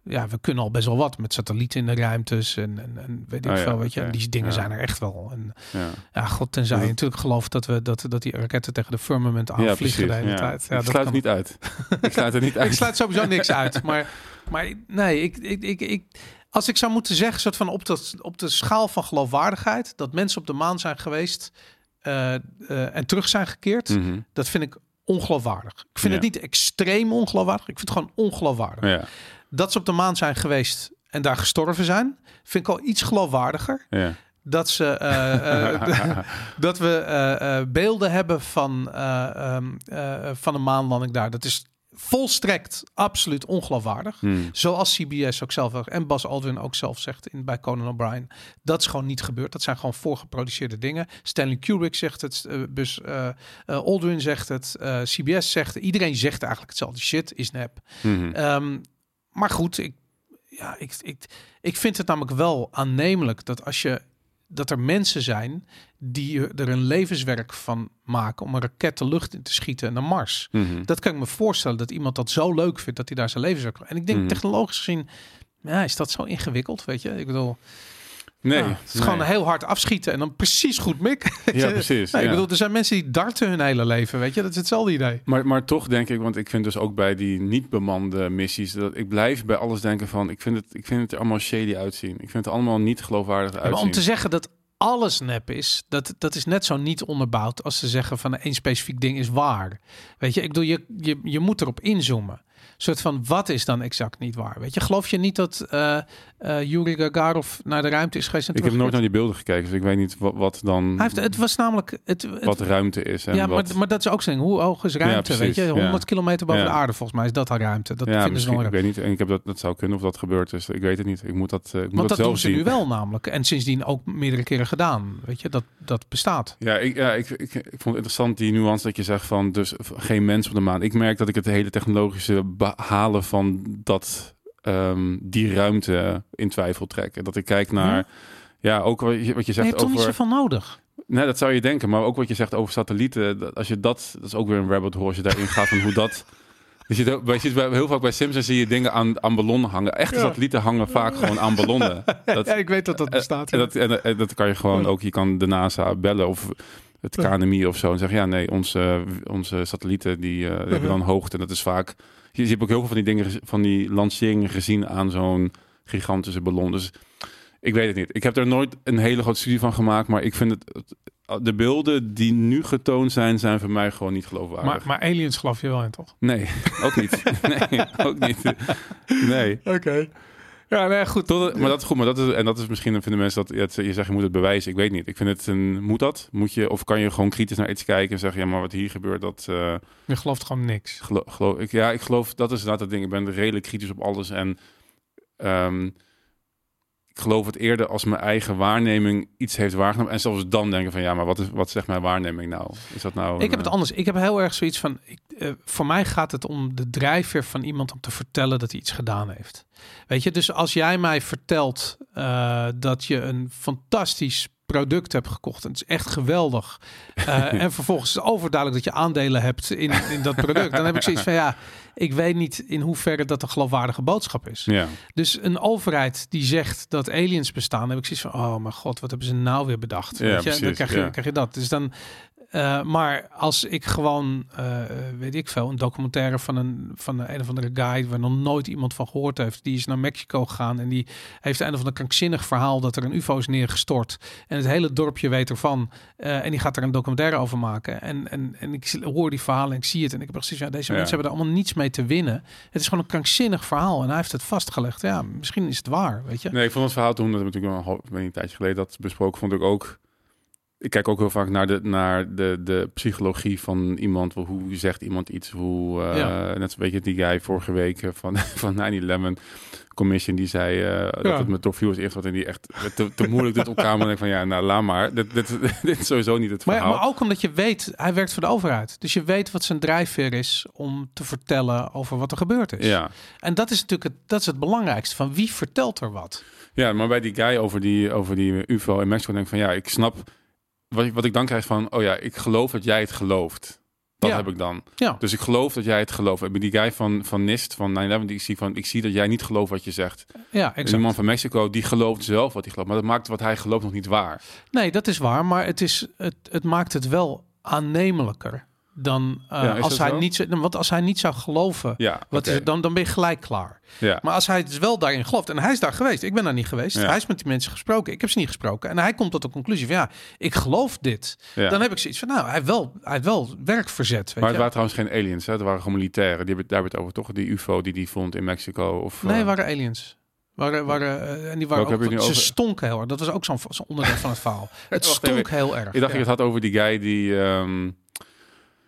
ja, we kunnen al best wel wat met satellieten in de ruimtes en, en, en weet ik Oh ja, veel, weet je. En die dingen Ja. zijn er echt wel. En Ja. ja, god, tenzij je Dat- natuurlijk gelooft dat we dat, dat die raketten tegen de firmament aanvliegen de hele ja. tijd. Ja, ik dat sluit kan. niet uit. ik sluit het niet uit. ik sluit sowieso niks uit. Maar, maar nee, ik, ik, ik, ik, als ik zou moeten zeggen, soort van op de, op de schaal van geloofwaardigheid, dat mensen op de maan zijn geweest eh, eh, en terug zijn gekeerd, Mhm. dat vind ik ongeloofwaardig. Ik vind het niet extreem ongeloofwaardig. Ik vind het gewoon ongeloofwaardig. Ja, Dat ze op de maan zijn geweest en daar gestorven zijn, vind ik al iets geloofwaardiger. ja. Dat, ze, eh, eh, dat we eh, beelden hebben van, eh, van een maanlanding daar. Dat is volstrekt absoluut ongeloofwaardig. Hmm. Zoals CBS ook zelf en Bas Aldrin ook zelf zegt in, bij Conan O'Brien. Dat is gewoon niet gebeurd. Dat zijn gewoon voorgeproduceerde dingen. Stanley Kubrick zegt het. Bus eh, Aldrin zegt het. CBS zegt het. Iedereen zegt eigenlijk hetzelfde. Shit is nep. Mhm. Ehm, maar goed, ik, ja, ik, ik, ik vind het namelijk wel aannemelijk dat als je dat er mensen zijn die er een levenswerk van maken om een raket de lucht in te schieten naar Mars. Mhm. Dat kan ik me voorstellen dat iemand dat zo leuk vindt dat hij daar zijn levenswerk. En ik denk Mhm. technologisch gezien, ja, is dat zo ingewikkeld, weet je? Ik bedoel, Nee, het is nee. gewoon heel hard afschieten en dan precies goed mik. weet Ja, precies, Nee, Ik bedoel, er zijn mensen die darten hun hele leven, weet je? Dat is hetzelfde idee. Maar, maar toch denk ik, want ik vind dus ook bij die niet bemande missies, dat ik blijf bij alles denken van, ik vind het, ik vind het er allemaal shady uitzien. Ik vind het allemaal niet geloofwaardig Ja, uitzien. maar om te zeggen dat alles nep is, dat, dat is net zo niet onderbouwd als ze zeggen van één specifiek ding is waar. Weet je, ik bedoel, je, je, je moet erop inzoomen. Soort van, wat is dan exact niet waar? Weet je, geloof je niet dat eh eh Yuri Gagarov naar de ruimte is geweest? en Ik heb nooit naar die beelden gekeken, dus ik weet niet wat, wat dan Hij heeft, het was namelijk... Het, het, wat ruimte is. En ja, wat, maar, maar dat is ook zo'n Hoe hoog is ruimte? weet precies, je, ja. 100 kilometer boven Ja. de aarde volgens mij is dat al ruimte. Dat ja, vinden ze ik weet niet. En ik heb dat, dat zou kunnen of dat gebeurd is. Ik weet het niet. Ik moet dat, eh, ik moet Want dat zelf doen ze zien. nu wel namelijk. En sindsdien ook meerdere keren gedaan. Weet je, dat, dat bestaat. Ja, ik, ja ik, ik, ik vond het interessant die nuance dat je zegt van dus geen mens op de maan. Ik merk dat ik het hele technologische behalen van dat ehm, die ruimte in twijfel trek. En dat ik kijk naar ja, ook wat je, wat je Je zegt hebt toch niet over. zoveel nodig? Nee, dat zou je denken, maar ook wat je zegt over satellieten. dat- Als je dat, dat is ook weer een rabbit hole als je daarin gaat van hoe dat. Je ziet, ook- je ziet bij, heel vaak bij Simpsons zie je dingen aan, aan ballonnen hangen. Echte satellieten hangen vaak gewoon aan ballonnen. Dat, ja, ik weet dat dat bestaat. en dat, en, en dat kan je gewoon ook, je kan de NASA bellen of het KNMI of zo en zeggen, ja nee, onze, onze satellieten die eh, hebben dan hoogte. En dat is vaak, je, je hebt ook heel veel van die dingen, van die lanceringen gezien aan zo'n gigantische ballon. Dus ik weet het niet. Ik heb er nooit een hele grote studie van gemaakt, maar ik vind het, het- de beelden die nu getoond zijn, zijn voor mij gewoon niet geloofwaardig. maar, maar aliens geloof je wel in, toch? Nee, ook niet. nee, ook niet. Nee. Oké. Ja, nee, goed. Tot, maar dat is goed, maar dat is, en dat is misschien, vinden mensen dat het, je zegt je moet het bewijzen. Ik weet niet. Ik vind het een, moet dat? Moet je, of kan je gewoon kritisch naar iets kijken en zeggen, ja, maar wat hier gebeurt, dat eh, Je gelooft gewoon niks. geloof ik. Ja, ik geloof, dat is inderdaad het ding. Ik ben redelijk kritisch op alles en ehm, ik geloof het eerder als mijn eigen waarneming iets heeft waargenomen. En zelfs dan denken van, ja, maar wat, is, wat zegt mijn waarneming nou? Is dat nou... Ik heb het eh, anders. Ik heb heel erg zoiets van. Ik, eh, voor mij gaat het om de drijfveer van iemand om te vertellen dat hij iets gedaan heeft. Weet je, dus als jij mij vertelt eh, dat je een fantastisch product hebt gekocht en het is echt geweldig. en vervolgens is het overduidelijk dat je aandelen hebt in, in dat product. Dan heb ik zoiets van ja, ik weet niet in hoeverre dat een geloofwaardige boodschap is. Ja, Dus een overheid die zegt dat aliens bestaan, heb ik zoiets van, oh mijn god, wat hebben ze nou weer bedacht? Ja, Weet je? dan precies, krijg je, ja. krijg je dat. Dus dan, eh, maar als ik gewoon, eh, weet ik veel, een documentaire van een, van een, een of andere guy waar nog nooit iemand van gehoord heeft, die is naar Mexico gegaan en die heeft een of ander krankzinnig verhaal dat er een UFO is neergestort en het hele dorpje weet ervan eh, en die gaat er een documentaire over maken en, en, en ik hoor die verhalen en ik zie het en ik heb precies, ja, deze Ja. mensen hebben er allemaal niets mee te winnen. Het is gewoon een krankzinnig verhaal en hij heeft het vastgelegd. Ja, misschien is het waar, weet je. Nee, ik vond het verhaal toen, dat natuurlijk wel een, een tijdje geleden dat besproken, vond ik ook. Ik kijk ook heel vaak naar de, naar de, de psychologie van iemand. Hoe zegt iemand iets? Hoe, eh, Ja. Net weet je, die guy vorige week eh, van, van 9-11 Commission, die zei eh, Ja. dat het met top viewers eerst wat en die echt te, te moeilijk doet elkaar. Maar ik denk van ja, nou laat maar. Dit, dit, dit is sowieso niet het Maar, verhaal. maar ook omdat je weet, hij werkt voor de overheid. Dus je weet wat zijn drijfveer is om te vertellen over wat er gebeurd is. ja. En dat is natuurlijk het, dat is het belangrijkste. Van wie vertelt er wat? Ja, maar bij die guy over die, over die UFO in Mexico denk ik van ja, ik snap wat, ik- wat ik dan krijg van, oh ja, ik geloof dat jij het gelooft. Dat Ja. heb ik dan. Ja, Dus ik geloof dat jij het gelooft. Ik ben die guy van, van NIST, van 9-11, die ik zie van, ik zie dat jij niet gelooft wat je zegt. ja En die exact. man van Mexico, die gelooft zelf wat hij gelooft. Maar dat maakt wat hij gelooft nog niet waar. Nee, dat is waar. Maar het, is, het, het maakt het wel aannemelijker dan eh, Ja, als hij zo? niet, want als hij niet zou geloven. Ja, Wat is het, dan, dan ben je gelijk klaar. Ja. Maar als hij dus wel daarin gelooft, en hij is daar geweest, ik ben daar niet geweest, hij is met die mensen gesproken, ik heb ze niet gesproken, en hij komt tot de conclusie van ja, ik geloof dit. Dan heb ik zoiets van nou, hij heeft wel, hij heeft wel werk verzet. Weet Maar het je? waren trouwens geen aliens, hè? Het waren gewoon militairen. Die hebben, daar hebben we het over, toch? Die UFO die die vond in Mexico. Of, nee, eh, waren aliens. Waren, waren, eh, en die waren Welke ook, ze over? stonken heel erg. Dat was ook zo'n zo'n onderdeel van het verhaal. Het stonk heel erg. Ik dacht je het had over die guy die... ehm,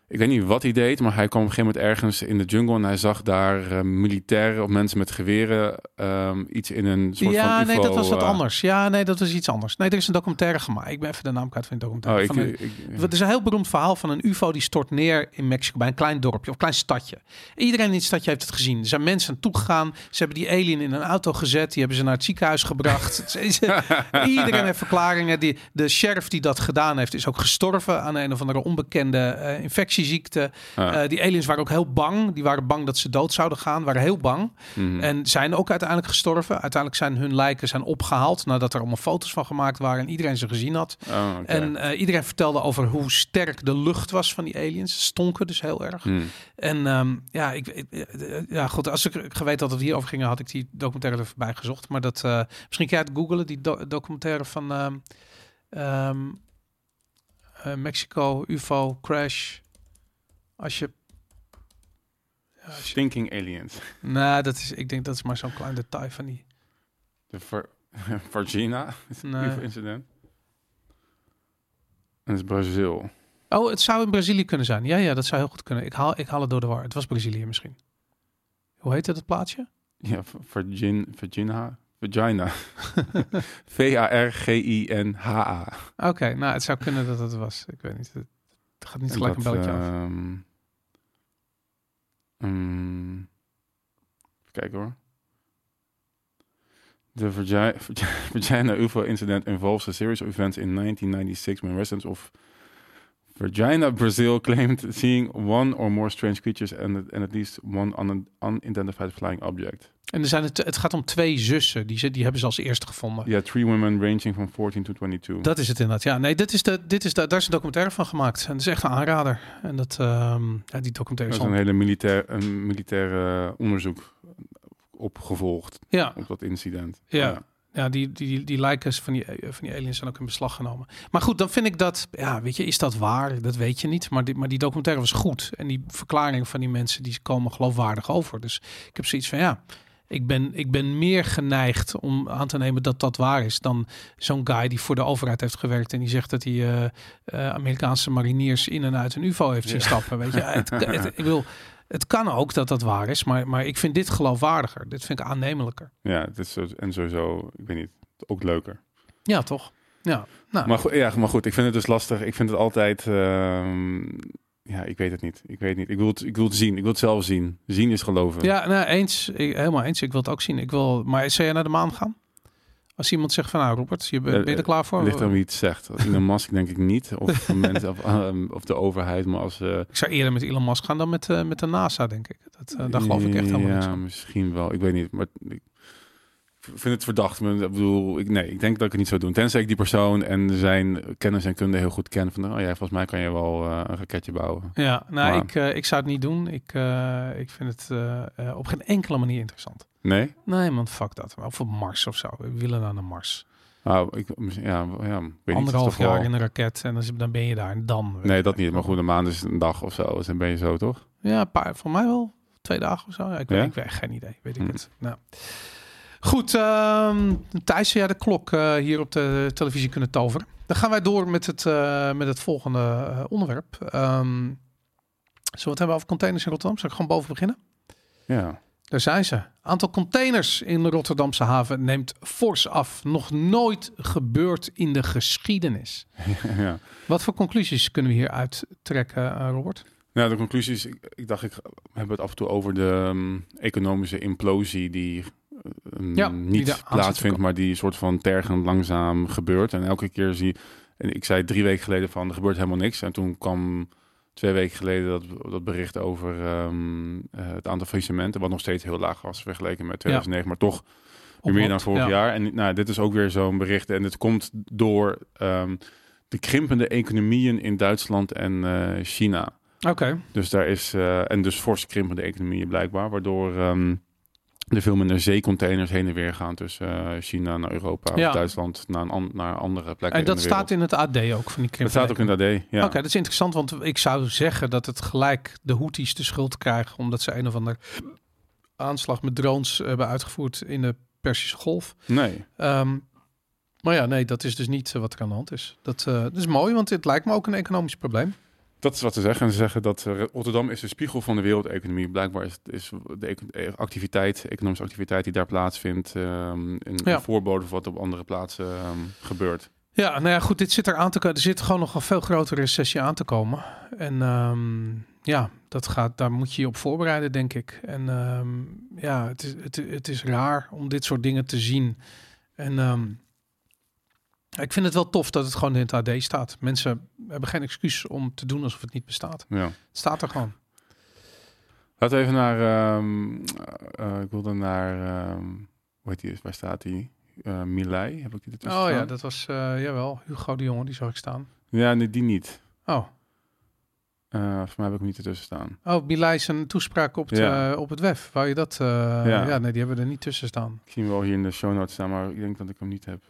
ik weet niet wat hij deed, maar hij kwam op een gegeven moment ergens in de jungle... en hij zag daar eh, militairen of mensen met geweren... ehm, iets in een soort ja, van nee, dat was wat eh, anders. Ja, nee, dat was iets anders. Nee, er is een documentaire gemaakt. Ik ben even de naam kwijt van die Oh, documentaire. ik, een- ik- Het is een heel beroemd verhaal van een UFO die stort neer in Mexico bij een klein dorpje of klein stadje. Iedereen in het stadje heeft het gezien. Er zijn mensen naartoe gegaan. Ze hebben die alien in een auto gezet. Die hebben ze naar het ziekenhuis gebracht. Iedereen heeft verklaringen. Die, de sheriff die dat gedaan heeft is ook gestorven aan een of andere onbekende eh, infectieziekte. Ah. Eh, die aliens waren ook heel bang. Die waren bang dat ze dood zouden gaan. Waren heel bang. Mhm. En zijn ook uiteindelijk gestorven. Uiteindelijk zijn hun lijken zijn opgehaald nadat er allemaal foto's van gemaakt waren en iedereen ze gezien had. Oh. En eh, iedereen vertelde over hoe sterk de lucht was van die aliens. Ze stonken dus heel erg. Hmm. En ehm, ja, ik, eh, ja, goed, als ik geweten had dat we hierover gingen, had ik die documentaire er voorbij gezocht. Maar dat, misschien kan je het googelen, die do- documentaire van ehm, ehm, eh, Mexico, UFO, crash. Als je, Stinking aliens. Nou, dat is, ik denk dat is maar zo'n klein detail van die. De Vir- Virginia Nee. Incident. En dat is Brazil. Oh, het zou in Brazilië kunnen zijn. Ja, ja, dat zou heel goed kunnen. Ik haal, ik haal het door de war. Het was Brazilië misschien. Hoe heet het, het plaatsje? Ja, V- Virgin, Virginia. Vagina. V-A-R-G-I-N-H-A. Oké, nou, het zou kunnen dat het was. Ik weet niet. Het, gaat niet En gelijk een dat, belletje af. Ehm, mm, even kijken hoor. The Virgi- Virginia UFO incident involves a series of events in 1996 when residents of Virginia, Brazil claimed seeing one or more strange creatures and, and at least one un- unidentified flying object. En er zijn het, het gaat om twee zussen. Die, ze, die hebben ze als eerste gevonden. Yeah, three women ranging from 14 to 22. Dat is het inderdaad. Ja, nee, dit is de, dit is de, daar is een documentaire van gemaakt. En dat is echt een aanrader. En dat, ehm, ja, die documentaire Er is een hele militair, een militaire onderzoek opgevolgd Ja. op dat incident. Ja. Ja, die, die, die, die lijkers van die, eh, van die aliens zijn ook in beslag genomen. Maar goed, dan vind ik dat, ja, weet je, is dat waar? Dat weet je niet. Maar die, maar die documentaire was goed. En die verklaringen van die mensen, die komen geloofwaardig over. Dus ik heb zoiets van, ja, ik ben, ik ben meer geneigd om aan te nemen dat dat waar is dan zo'n guy die voor de overheid heeft gewerkt en die zegt dat hij eh, eh, Amerikaanse mariniers in en uit een UFO heeft zien Ja. stappen. Weet je, het, het, ik wil, het kan ook dat dat waar is, maar, maar ik vind dit geloofwaardiger. Dit vind ik aannemelijker. Ja, het is zo, en sowieso, ik weet niet, ook leuker. Ja, toch? Ja. Nou, Maar, goed, ja, maar goed, ik vind het dus lastig. Ik vind het altijd, ehm, ja, ik weet het niet. Ik weet het niet. Ik wil het, ik wil het zien. Ik wil het zelf zien. Zien is geloven. Ja, nou, eens. Ik, helemaal eens. Ik wil het ook zien. Ik wil, maar zou jij naar de maan gaan? Als iemand zegt van, nou Robert, je bent, ben je er klaar voor? Ligt aan wie het zegt. Elon Musk denk ik niet. Of, mensen, of, ehm, of de overheid. Maar als... eh, Ik zou eerder met Elon Musk gaan dan met, eh, met de NASA, denk ik. Dat, eh, daar geloof ik echt helemaal ja, niks van. misschien wel. Ik weet niet. Maar ik vind het verdacht. Ik bedoel, ik, nee, ik denk dat ik het niet zou doen. Tenzij ik die persoon en zijn kennis en kunde heel goed ken. Van, oh ja, volgens mij kan je wel eh, een raketje bouwen. Ja, nou, Maar- ik, eh, ik zou het niet doen. Ik, eh, ik vind het op geen enkele manier interessant. Nee? Nee, man, fuck dat. Of op Mars of zo. We willen naar de Mars. Nou, ik, ja, ja, weet niet. Anderhalf wel- jaar in een raket en dan, ben je daar. En dan... Nee, dat niet. Maar goed, een maand is een dag of zo. Dus dan ben je zo, toch? Ja, een paar, voor mij wel twee dagen of zo. Ja, ik, weet, ik weet geen idee. Weet ik Hm. het. Nou. Goed, ehm Thijs, jij de klok eh, hier op de televisie kunnen toveren? Dan gaan wij door met het, eh, met het volgende eh, onderwerp. Ehm zullen we het hebben over containers in Rotterdam? Zal ik gewoon boven beginnen? Ja. Daar zijn ze. Aantal containers in de Rotterdamse haven neemt fors af. Nog nooit gebeurd in de geschiedenis. ja. Wat voor conclusies kunnen we hier uittrekken, eh, Robert? Nou, de conclusies. Ik, ik dacht, ik we hebben het af en toe over de ehm, economische implosie die ehm, Ja, niet plaatsvindt, maar die soort van tergend langzaam gebeurt. En elke keer zie en ik zei drie weken geleden van er gebeurt helemaal niks. En toen kwam twee weken geleden dat, dat bericht over ehm, eh, het aantal faillissementen, wat nog steeds heel laag was vergeleken met 2009, maar toch weer meer dan vorig ja. jaar. En nou, dit is ook weer zo'n bericht. En het komt door ehm, de krimpende economieën in Duitsland en eh, China. Oké. Dus daar is, eh, en dus fors krimpende economieën blijkbaar, waardoor er veel minder zeecontainers heen en weer gaan tussen eh, China naar Europa Ja. of Duitsland naar, een naar andere plekken. En dat in staat in het AD ook van die Dat staat ook in de AD. Ja. Oké, dat is interessant, want ik zou zeggen dat het gelijk de Houthis de schuld krijgen, omdat ze een of ander aanslag met drones hebben uitgevoerd in de Persische Golf. Nee. Ehm, maar ja, nee, dat is dus niet eh, wat er aan de hand is. Dat, eh, dat is mooi, want dit lijkt me ook een economisch probleem. Dat is wat ze zeggen. En ze zeggen dat eh, Rotterdam is de spiegel van de wereldeconomie. Blijkbaar is, is de eh, activiteit, economische activiteit die daar plaatsvindt, ehm, een, Ja. voorbode van wat op andere plaatsen ehm, gebeurt. Ja, nou ja, goed, dit zit er aan te komen. Er zit gewoon nog een veel grotere recessie aan te komen. En ehm, ja, dat gaat, daar moet je je op voorbereiden, denk ik. En ja, het is, het, het is raar om dit soort dingen te zien. En ik vind het wel tof dat het gewoon in het AD staat. Mensen hebben geen excuus om te doen alsof het niet bestaat. Ja. Het staat er gewoon. Laten we even naar, ehm, eh, ik wilde naar, ehm, hoe heet die, waar staat die? Milei, heb ik die Oh ja, dat was, eh, jawel, Hugo de Jonge, die zag ik staan. Ja, nee, die niet. Oh, Eh voor mij heb ik hem niet ertussen staan. oh Bilij zijn toespraak op, het, Ja. eh, op het web. Wou je dat? eh, Ja. ja. nee, die hebben er niet tussen staan. Ik zie hem wel hier in de show notes staan, maar ik denk dat ik hem niet heb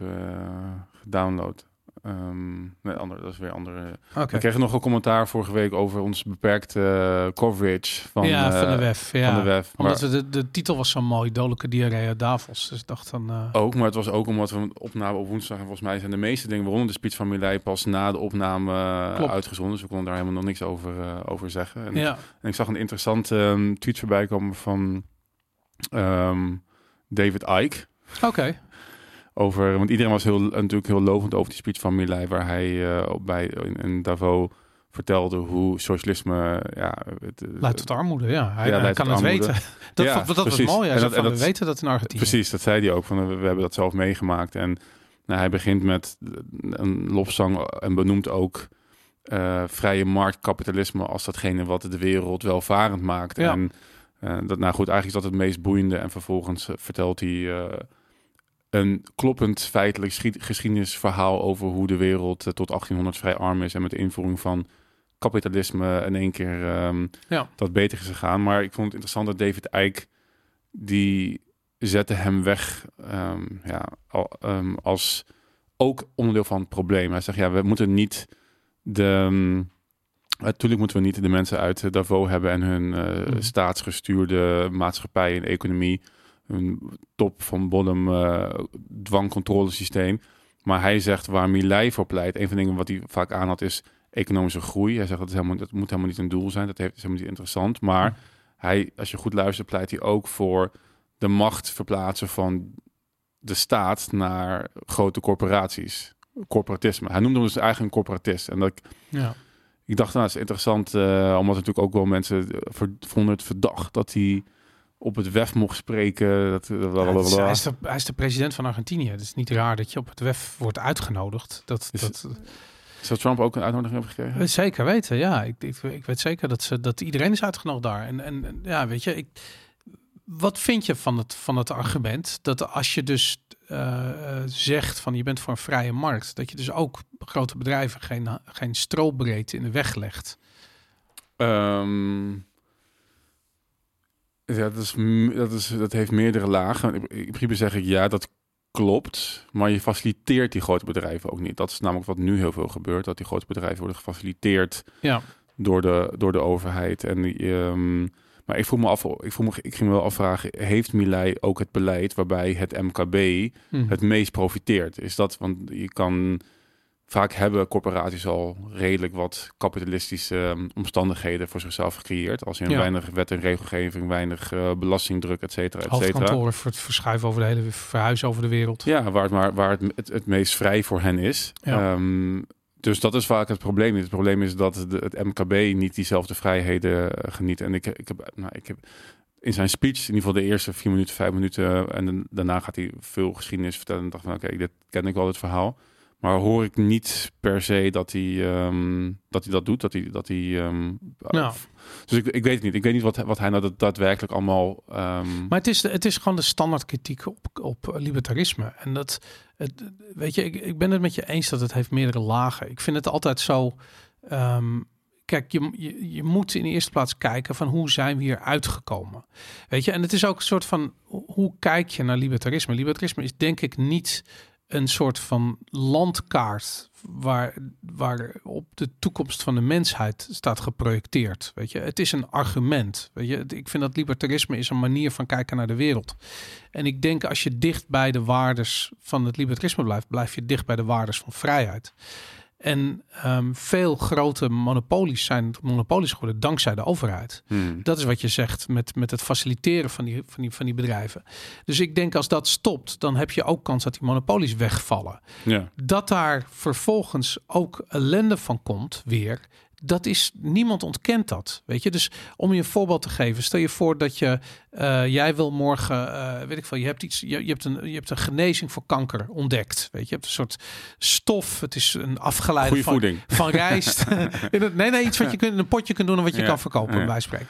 gedownload. Ehm, nee, andere, dat is weer andere. Oké. We kregen nog een commentaar vorige week over ons beperkte eh, coverage van, ja, van de eh, WEF. Ja. Van de WEF. Omdat Maar de, de titel was zo mooi, Dodelijke diarree Davos. Dus ik dacht dan... eh, ook, maar het was ook omdat we een opname op woensdag en volgens mij zijn de meeste dingen, waaronder de speech van Milei, pas na de opname Klopt. uitgezonden. Dus we konden daar helemaal nog niks over, over zeggen. En, ja. en ik zag een interessante ehm, tweet voorbij komen van ehm, David Icke. Oké. Over, want iedereen was heel, natuurlijk heel lovend over die speech van Milei, waar hij op bij in, in Davos vertelde hoe socialisme, ja, het, eh, Leidt tot armoede, ja. Hij, Ja, hij leidt kan het armoede. weten. Dat, Ja, dat, was mooi. Hij En zei dat- van, en we weten dat in Argentinië. Precies, dat zei hij ook. Van, we, we hebben dat zelf meegemaakt. En nou, hij begint met een lofzang en benoemt ook eh, vrije marktkapitalisme als datgene wat de wereld welvarend maakt. Ja. En dat, nou goed, eigenlijk is dat het meest boeiende. En vervolgens vertelt hij een kloppend feitelijk schied- geschiedenisverhaal over hoe de wereld eh, tot 1800 vrij arm is. En met de invoering van kapitalisme in één keer ehm, Ja. dat beter is gegaan. Maar ik vond het interessant dat David Icke, die zette hem weg ehm, ja, al, ehm, als ook onderdeel van het probleem. Hij zegt, ja, we moeten niet de... Natuurlijk moeten we niet de mensen uit Davos hebben en hun Mhm. staatsgestuurde maatschappij en economie, hun top van bottom eh dwangcontrolesysteem. Maar hij zegt waar Milei voor pleit, een van de dingen wat hij vaak aanhad is economische groei. Hij zegt dat, is helemaal, dat moet helemaal niet een doel zijn, dat heeft, is helemaal niet interessant. Maar hij, als je goed luistert, pleit hij ook voor de macht verplaatsen van de staat naar grote corporaties. Corporatisme. Hij noemde hem dus eigenlijk een corporatist. En dat ik, Ja. ik dacht, nou, dat is interessant, eh, omdat natuurlijk ook wel mensen eh, vonden het verdacht dat hij op het WEF mocht spreken. Dat, Ja, is- hij, is de, hij is de president van Argentinië. Het is niet raar dat je op het WEF wordt uitgenodigd. Dat, Is dat, Zou Trump ook een uitnodiging hebben gekregen? Eh, Zeker weten, ja. Ik, ik, ik weet zeker dat, ze, dat iedereen is uitgenodigd daar. En, en ja, weet je, ik, wat vind je van het, van het argument dat als je dus eh, eh, zegt van je bent voor een vrije markt, dat je dus ook grote bedrijven geen, geen strobreedte in de weg legt? Ehm, ja, dat, is, dat, is, dat heeft meerdere lagen. In in principe zeg ik ja, dat klopt. Maar je faciliteert die grote bedrijven ook niet. Dat is namelijk wat nu heel veel gebeurt. Dat die grote bedrijven worden gefaciliteerd Ja. door de, door de overheid. En die, ehm, maar ik vroeg me af, ik, vroeg me, ik ging me wel afvragen, heeft Milei ook het beleid waarbij het MKB Hm. het meest profiteert? Is dat, want je kan vaak hebben corporaties al redelijk wat kapitalistische ehm, omstandigheden voor zichzelf gecreëerd. Als je Ja. weinig wet en regelgeving, weinig eh, belastingdruk, et cetera, et cetera. Voor het verschuiven over de hele verhuizen over de wereld. Ja, waar het, maar, waar het, het, het meest vrij voor hen is. Ja. Ehm, dus dat is vaak het probleem. Het probleem is dat de, het MKB niet diezelfde vrijheden eh, geniet. En ik, ik, heb, nou, ik heb in zijn speech, in ieder geval de eerste vier minuten, vijf minuten, en daarna gaat hij veel geschiedenis vertellen. En dacht van, oké, dit ken ik wel, het verhaal. Maar hoor ik niet per se dat hij, ehm, dat, hij dat doet. Dat hij, dat hij, ehm, Ja. Dus ik, ik weet het niet. Ik weet niet wat, wat hij nou dat, daadwerkelijk allemaal... ehm, Maar het is, de- het is gewoon de standaard kritiek op, op libertarisme. En dat, het, weet je, ik, ik ben het met je eens dat het heeft meerdere lagen. Ik vind het altijd zo. kijk, je, je, je moet in de eerste plaats kijken van hoe zijn we hier uitgekomen. Weet je, en het is ook een soort van hoe kijk je naar libertarisme? Libertarisme is denk ik niet een soort van landkaart waar, waar op de toekomst van de mensheid staat geprojecteerd. Weet je, het is een argument. Weet je, ik vind dat libertarisme is een manier van kijken naar de wereld. En ik denk als je dicht bij de waardes van het libertarisme blijft, blijf je dicht bij de waardes van vrijheid. En ehm, veel grote monopolies zijn monopolies geworden dankzij de overheid. hmm. Dat is wat je zegt met, met het faciliteren van die, van, die, van die bedrijven. Dus ik denk als dat stopt, dan heb je ook kans dat die monopolies wegvallen. ja. Dat daar vervolgens ook ellende van komt weer. Dat is, niemand ontkent dat, weet je. Dus om je een voorbeeld te geven, stel je voor dat je, eh, jij wil morgen, eh, weet ik veel, je hebt iets, je, je, hebt een, je hebt een genezing voor kanker ontdekt, weet je. Je hebt een soort stof, het is een afgeleide van, van rijst. Nee, nee, iets wat je kunt in een potje kunt doen en wat je Ja, kan verkopen, ja. bij spreken.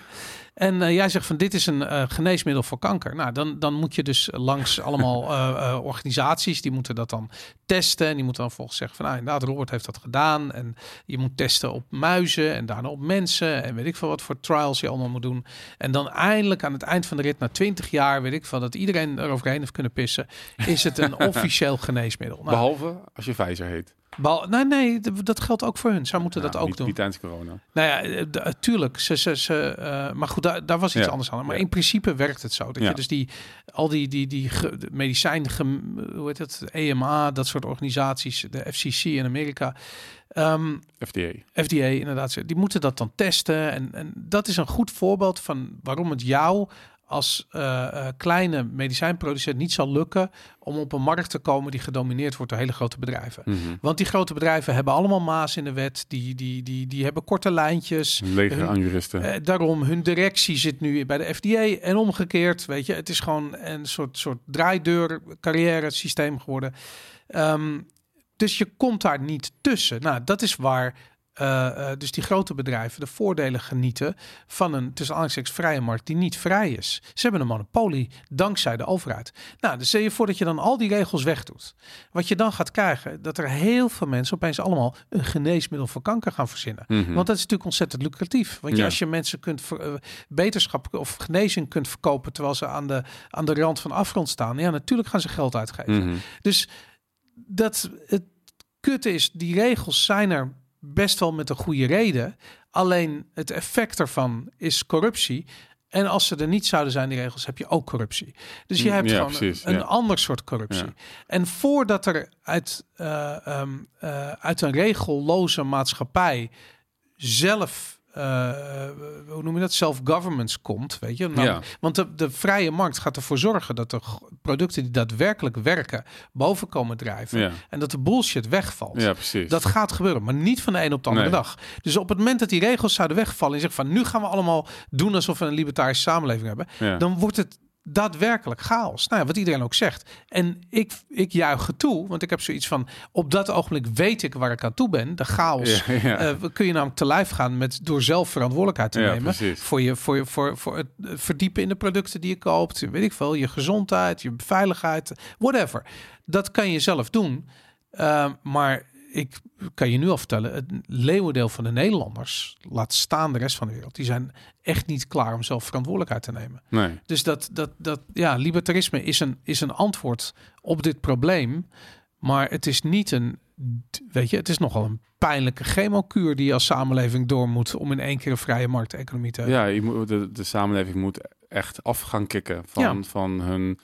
En eh, jij zegt van dit is een eh, geneesmiddel voor kanker. Nou, dan, dan moet je dus langs allemaal eh, organisaties die moeten dat dan testen. En die moeten dan volgens zeggen van nou, inderdaad, Robert heeft dat gedaan. En je moet testen op muizen en daarna op mensen. En weet ik veel wat voor trials je allemaal moet doen. En dan eindelijk aan het eind van de rit, na 20 jaar, weet ik veel, dat iedereen eroverheen heeft kunnen pissen, is het een officieel geneesmiddel. Nou, Behalve als je Pfizer heet. Bal, nee, nee, dat geldt ook voor hun. Zij moeten dat ook niet, doen. Niet tijdens corona. Nou ja, eh, eh, tuurlijk. Ze, ze, ze, eh, maar goed, daar, daar was iets Ja. anders aan. Maar Ja. in principe werkt het zo. Dat je dus die, al die, die, die medicijn, hoe heet het, EMA, dat soort organisaties, de FCC in Amerika, ehm, FDA. FDA inderdaad, ze- die moeten dat dan testen. En, en dat is een goed voorbeeld van waarom het jou als eh, eh, kleine medicijnproducent niet zal lukken om op een markt te komen die gedomineerd wordt door hele grote bedrijven. Mhm. Want die grote bedrijven hebben allemaal maas in de wet. Die, die, die, die hebben korte lijntjes. Hun- aan juristen. Eh, daarom, hun directie zit nu bij de FDA en omgekeerd. Weet je, het is gewoon een soort, soort draaideur carrière systeem geworden. Ehm, dus je komt daar niet tussen. Nou, dat is waar eh, eh, dus die grote bedrijven de voordelen genieten van een tussen aanhalingstekens vrije markt die niet vrij is. Ze hebben een monopolie dankzij de overheid. Nou, dus stel je voor dat je dan al die regels wegdoet. Wat je dan gaat krijgen, dat er heel veel mensen opeens allemaal een geneesmiddel voor kanker gaan verzinnen. Mhm. Want dat is natuurlijk ontzettend lucratief. Want Ja. als je mensen kunt ver- eh, beterschap of genezing kunt verkopen terwijl ze aan de, aan de rand van afgrond staan, ja, natuurlijk gaan ze geld uitgeven. Mhm. Dus dat het kutte is, die regels zijn er best wel met een goede reden. Alleen het effect ervan is corruptie. En als ze er niet zouden zijn, die regels, heb je ook corruptie. Dus je Mm, hebt ja, gewoon precies, een, ander soort corruptie. Ja. En voordat er uit, eh, ehm, eh, uit een regelloze maatschappij zelf, eh, hoe noem je dat, self-governance komt, weet je? Nou, Ja. Want de, de vrije markt gaat ervoor zorgen dat de producten die daadwerkelijk werken boven komen drijven. Ja. En dat de bullshit wegvalt. Ja, precies. Dat gaat gebeuren, maar niet van de een op de andere Nee. dag. Dus op het moment dat die regels zouden wegvallen en zeggen van nu gaan we allemaal doen alsof we een libertarische samenleving hebben, Ja. dan wordt het daadwerkelijk chaos. Nou ja, wat iedereen ook zegt. En ik, ik juich het toe, want ik heb zoiets van op dat ogenblik weet ik waar ik aan toe ben. De chaos Ja, ja. eh, kun je namelijk te lijf gaan met door zelf verantwoordelijkheid te nemen voor je voor je voor voor het eh, verdiepen in de producten die je koopt, weet ik veel, je gezondheid, je veiligheid, whatever. Dat kan je zelf doen. Uh, maar ik kan je nu al vertellen, het leeuwendeel van de Nederlanders, laat staan de rest van de wereld, die zijn echt niet klaar om zelf verantwoordelijkheid te nemen. Nee. Dus dat, dat, dat ja, libertarisme is een, is een antwoord op dit probleem. Maar het is niet een, weet je, het is nogal een pijnlijke chemokuur die je als samenleving door moet om in één keer een vrije markteconomie te hebben. Ja, je moet, de, de samenleving moet echt af gaan kicken van, Ja. van hun,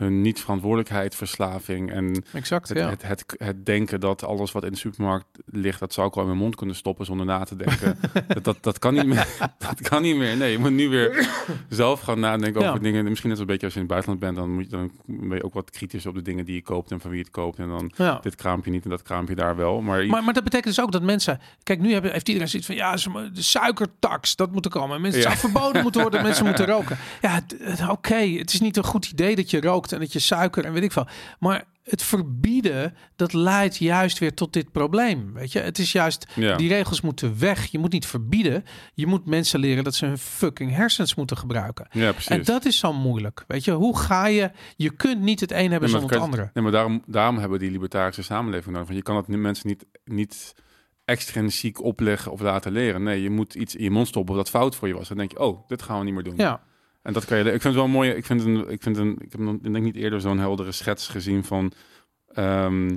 hun niet-verantwoordelijkheid, verslaving en Exact, het, ja. het, het, het denken dat alles wat in de supermarkt ligt, dat zou ik wel in mijn mond kunnen stoppen zonder na te denken. dat, dat, dat kan niet meer. dat kan niet meer. Nee, je moet nu weer zelf gaan nadenken Ja. over dingen. Misschien net zo'n beetje als je in het buitenland bent, dan, moet je, dan ben je ook wat kritisch op de dingen die je koopt en van wie je het koopt. En dan Ja. dit kraampje niet en dat kraampje daar wel. Maar, Maar, maar dat betekent dus ook dat mensen... Kijk, nu hebben, heeft iedereen zoiets van... Ja, de suikertax, dat moet er komen. En Mensen zou verboden moeten worden. mensen moeten roken. Ja, oké. Het is niet een goed idee dat je rookt en dat je suiker en weet ik veel. Maar het verbieden, dat leidt juist weer tot dit probleem. Weet je, het is juist... Ja. Die regels moeten weg. Je moet niet verbieden. Je moet mensen leren dat ze hun fucking hersens moeten gebruiken. Ja, precies. En dat is zo moeilijk. Weet je, hoe ga je... Je kunt niet het een hebben Nee, zonder het andere. Nee, maar daarom, daarom hebben we die libertarische samenleving nodig. Want je kan het nu mensen niet, niet extrinsiek opleggen of laten leren. Nee, je moet iets in je mond stoppen dat fout voor je was. Dan denk je, oh, dit gaan we niet meer doen. Ja. En dat kan je. Ik vind het wel mooi. Ik vind een. Ik vind een. Ik heb ik denk niet eerder zo'n heldere schets gezien van ehm,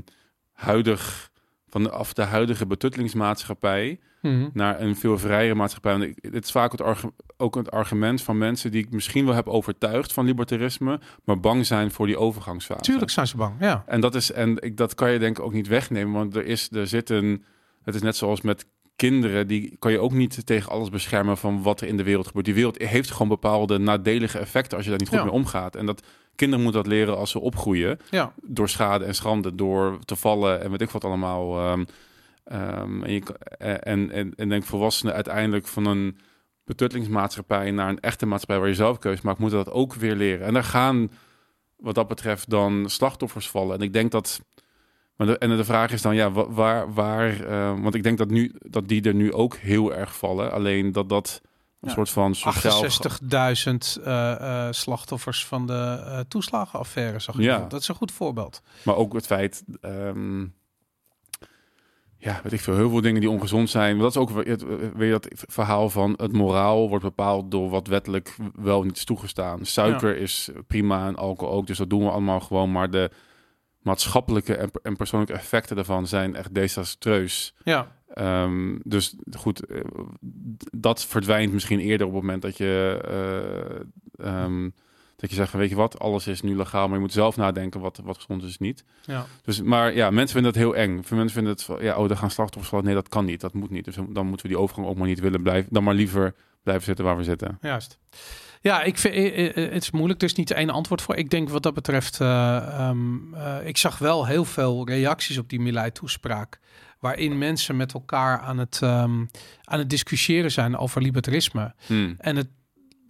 huidig van de, af de huidige betuttelingsmaatschappij Mhm. naar een veel vrijere maatschappij. En dit is vaak het argu- ook het argument van mensen die ik misschien wel heb overtuigd van libertarisme, maar bang zijn voor die overgangsfase. Tuurlijk zijn ze bang, ja. En dat is en ik, dat kan je denk ik ook niet wegnemen, want er is er zit een. Het is net zoals met kinderen, die kan je ook niet tegen alles beschermen van wat er in de wereld gebeurt. Die wereld heeft gewoon bepaalde nadelige effecten als je daar niet goed Ja. mee omgaat. En dat kinderen moeten dat leren als ze opgroeien. Ja. Door schade en schande, door te vallen en weet ik wat allemaal. ehm, ehm, en, je, kan- en, en, en denk volwassenen uiteindelijk van een betuttelingsmaatschappij naar een echte maatschappij waar je zelf keus maakt, moeten dat ook weer leren. En daar gaan wat dat betreft dan slachtoffers vallen. En ik denk dat. Maar de, en de vraag is dan, ja, wa- waar, waar eh, want ik denk dat, nu, dat die er nu ook heel erg vallen. Alleen dat dat een Ja. soort van sociaal... 68.000 eh, eh, slachtoffers van de toeslagenaffaire, zag ik. Ja. Dat is een goed voorbeeld. Maar ook het feit, ehm, ja, weet ik veel, heel veel dingen die ongezond zijn. Dat is ook het, weer dat verhaal van het moraal wordt bepaald door wat wettelijk wel niet is toegestaan. Suiker is prima en alcohol ook, dus dat doen we allemaal gewoon. Maar de, maatschappelijke en, en persoonlijke effecten daarvan zijn echt desastreus. Ja. Ehm, dus goed, eh, dat verdwijnt misschien eerder op het moment dat je, eh, ehm, dat je zegt van weet je wat, alles is nu legaal, maar je moet zelf nadenken wat, wat gezond is niet. Ja. Dus, maar ja, mensen vinden het heel eng. Veel mensen vinden het van, ja, oh, daar gaan slachtoffers vallen. Nee, dat kan niet, dat moet niet. Dus dan moeten we die overgang ook maar niet willen blijven. Dan maar liever blijven zitten waar we zitten. Juist. Ja, ik vind eh, eh, het is moeilijk. Er is niet één antwoord voor. Ik denk wat dat betreft. eh, ehm, eh, ik zag wel heel veel reacties op die Milei-toespraak. Waarin mensen met elkaar aan het, ehm, aan het discussiëren zijn over libertarisme. Hmm. En het,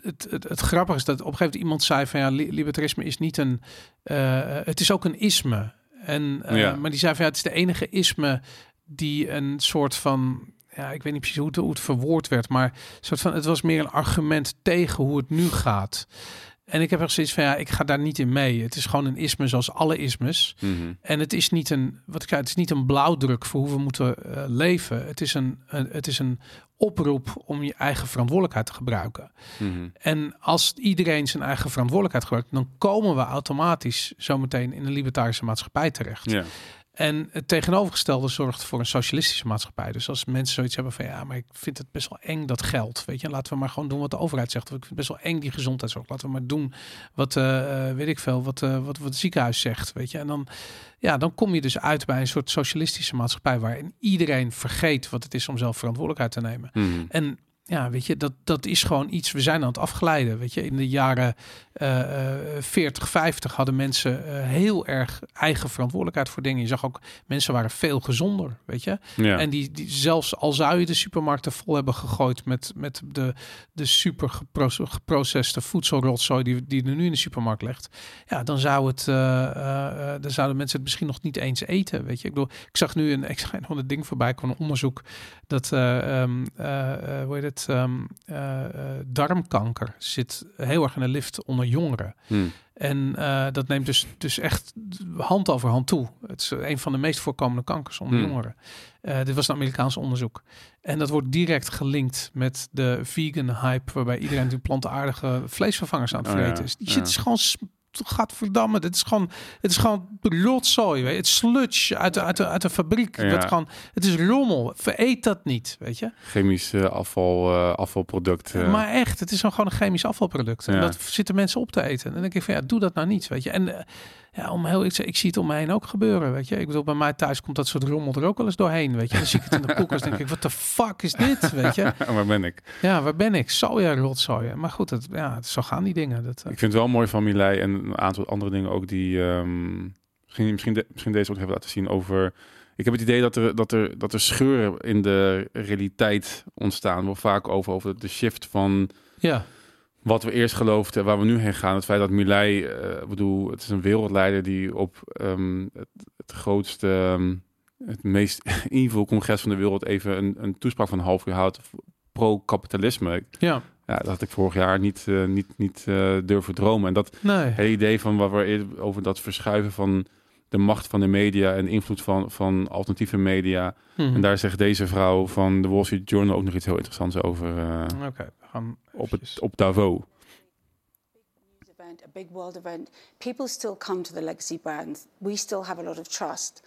het, het, het grappige is dat op een gegeven moment iemand zei van ja, li- libertarisme is niet een. eh, het is ook een isme. En, eh, Ja. Maar die zei van ja, het is de enige isme die een soort van. Ja, ik weet niet precies hoe het, hoe het verwoord werd, maar soort van, het was meer een argument tegen hoe het nu gaat. En ik heb echt zoiets van ja, ik ga daar niet in mee. Het is gewoon een isme zoals alle ismes. Mhm. En het is niet een, wat ik zei, het is niet een blauwdruk voor hoe we moeten eh, leven. Het is een, een, het is een oproep om je eigen verantwoordelijkheid te gebruiken. Mhm. En als iedereen zijn eigen verantwoordelijkheid gebruikt, dan komen we automatisch zometeen in een libertarische maatschappij terecht. Ja. En het tegenovergestelde zorgt voor een socialistische maatschappij. Dus als mensen zoiets hebben van ja, maar ik vind het best wel eng dat geld. Weet je, laten we maar gewoon doen wat de overheid zegt. Of ik vind het best wel eng die gezondheidszorg. Laten we maar doen wat, eh, eh, weet ik veel, wat, eh, wat, wat het ziekenhuis zegt. Weet je, en dan, ja, dan kom je dus uit bij een soort socialistische maatschappij waarin iedereen vergeet wat het is om zelf verantwoordelijkheid te nemen. Mhm. En ja, weet je, dat, dat is gewoon iets. We zijn aan het afglijden. Weet je, in de jaren eh, 40, 50 hadden mensen eh, heel erg eigen verantwoordelijkheid voor dingen. Je zag ook, mensen waren veel gezonder, weet je. Ja. En die, die zelfs al zou je de supermarkten vol hebben gegooid met, met de, de super gepro- geprocesste voedselrotzooi die, die er nu in de supermarkt ligt. Ja, dan zou het, eh, eh, dan zouden mensen het misschien nog niet eens eten, weet je. Ik bedoel, ik zag nu een, ik zag nog een ding voorbij, kwam een onderzoek dat, eh, hoe heet het, ehm, eh, eh, darmkanker zit heel erg in de lift onder jongeren. Hmm. En eh, dat neemt dus, dus echt hand over hand toe. Het is een van de meest voorkomende kankers onder Hmm. jongeren. Dit was een Amerikaans onderzoek. En dat wordt direct gelinkt met de vegan hype, waarbij iedereen die plantaardige vleesvervangers aan het Oh, ja. vreten is. Die Ja. shit is gewoon verdammen. Dit is gewoon, het is gewoon rotzooi. Weet je. Het sludge uit de, uit de, uit de fabriek. Ja. Dat gewoon, het is rommel. Vereet dat niet, weet je. Chemisch eh, afval, eh, afvalproduct. eh. Maar echt, het is gewoon een chemisch afvalproduct. En Ja. dat zitten mensen op te eten. En dan denk ik van ja, doe dat nou niet, weet je. En ja, om heel, ik, ik zie het om me heen ook gebeuren, weet je. Ik bedoel, bij mij thuis komt dat soort rommel er ook wel eens doorheen, weet je. Dan zie ik het in de koelkast, denk ik, wat de fuck is dit, weet je. Waar ben ik? Ja, waar ben ik? Soja, rotzooi. Maar goed, het, ja, het, zo gaan die dingen. Dat, eh, Ik vind het wel mooi van Milei en een aantal andere dingen ook die ehm, misschien, misschien, de- misschien deze ook even laten zien over. Ik heb het idee dat er, dat er, dat er scheuren in de realiteit ontstaan. Wel vaak over, over de shift van ja, wat we eerst geloofden, waar we nu heen gaan. Het feit dat Milei, eh, ik bedoel, het is een wereldleider die op ehm, het, het grootste, ehm, het meest evil congres van de wereld even een, een toespraak van een half uur houdt pro-kapitalisme. ja, Ja, dat had ik vorig jaar niet, eh, niet, niet eh, durven dromen. En dat nee. hele idee van waar we eerder over dat verschuiven van de macht van de media en invloed van, van alternatieve media. Mhm. En daar zegt deze vrouw van de Wall Street Journal ook nog iets heel interessants over eh, Oké, we gaan op, het, op Davos. a big world event, people still come to the legacy brands. We still have a lot of trust.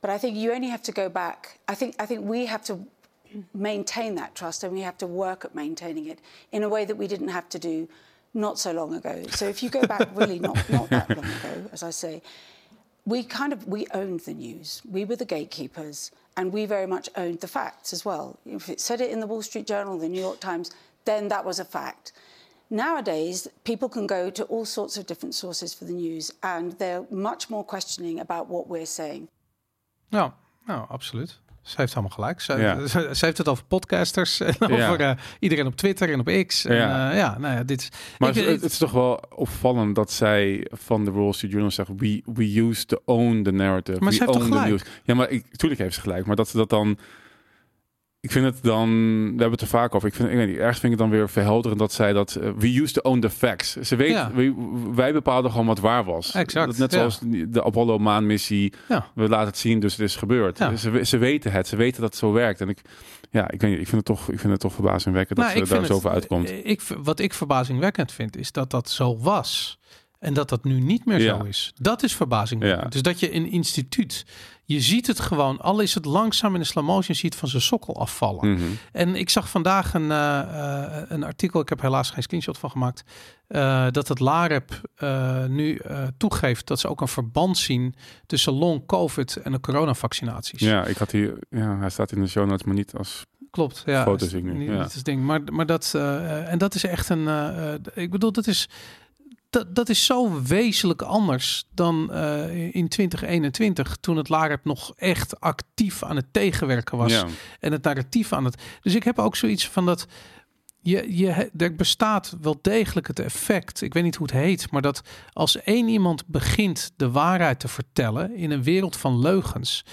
But I think you only have to go back. I think I think we have to maintain that trust and we have to work at maintaining it in a way that we didn't have to do not so long ago. So if you go back really not not that long ago, as I say, we kind of we owned the news. We were the gatekeepers, and we very much owned the facts as well. If it said it in the Wall Street Journal, the New York Times, then that was a fact. Nowadays, people can go to all sorts of different sources for the news, and they're much more questioning about what we're saying. Ja, no, absoluut. Ze heeft helemaal gelijk. Ze, Ja. ze, ze heeft het over podcasters en over eh, iedereen op Twitter en op X. En, Ja. ja. ja, nou ja, dit is... Maar ik- het, het is toch wel opvallend dat zij van de Wall Street Journal zegt: we, we used to own the narrative. Maar we ze heeft toch own the news. Ja, maar ik, tuurlijk heeft ze gelijk. Maar dat ze dat dan. Ik vind het dan. We hebben het er vaak over. Ik vind, ik weet niet, ergens vind ik het dan weer verhelderend dat zij dat. eh, we used to own the facts. Ze weet, Ja. we- wij bepaalden gewoon wat waar was. Exact, Dat net ja. zoals de Apollo maanmissie. Ja. We laten het zien, dus het is gebeurd. Ze, ze weten het. Ze weten dat het zo werkt. En ik, ja, ik weet niet. Ik vind het toch, ik vind het toch verbazingwekkend dat ze daar zo over uitkomt. Ik, wat ik verbazingwekkend vind, is dat dat zo was. En dat dat nu niet meer Ja. zo is. Dat is verbazingwekkend. Ja. Dus dat je een instituut, je ziet het gewoon, al is het langzaam in de slow motion, ziet van zijn sokkel afvallen. Mhm. En ik zag vandaag een, eh, eh, een artikel, ik heb helaas geen screenshot van gemaakt, eh, dat het LAREP nu toegeeft dat ze ook een verband zien tussen long COVID en de coronavaccinaties. Ja, ik had hier, ja, hij staat in de show notes, maar niet als Klopt, ja. foto zie ik nu. Niet, ja. als ding. Maar, maar dat, en dat is echt een, ik bedoel, dat is, dat, dat is zo wezenlijk anders dan eh, in 2021, toen het LAREP nog echt actief aan het tegenwerken was. Ja. En het narratief aan het. Dus ik heb ook zoiets van dat. Je, je, er bestaat wel degelijk het effect, ik weet niet hoe het heet, maar dat als één iemand begint de waarheid te vertellen in een wereld van leugens,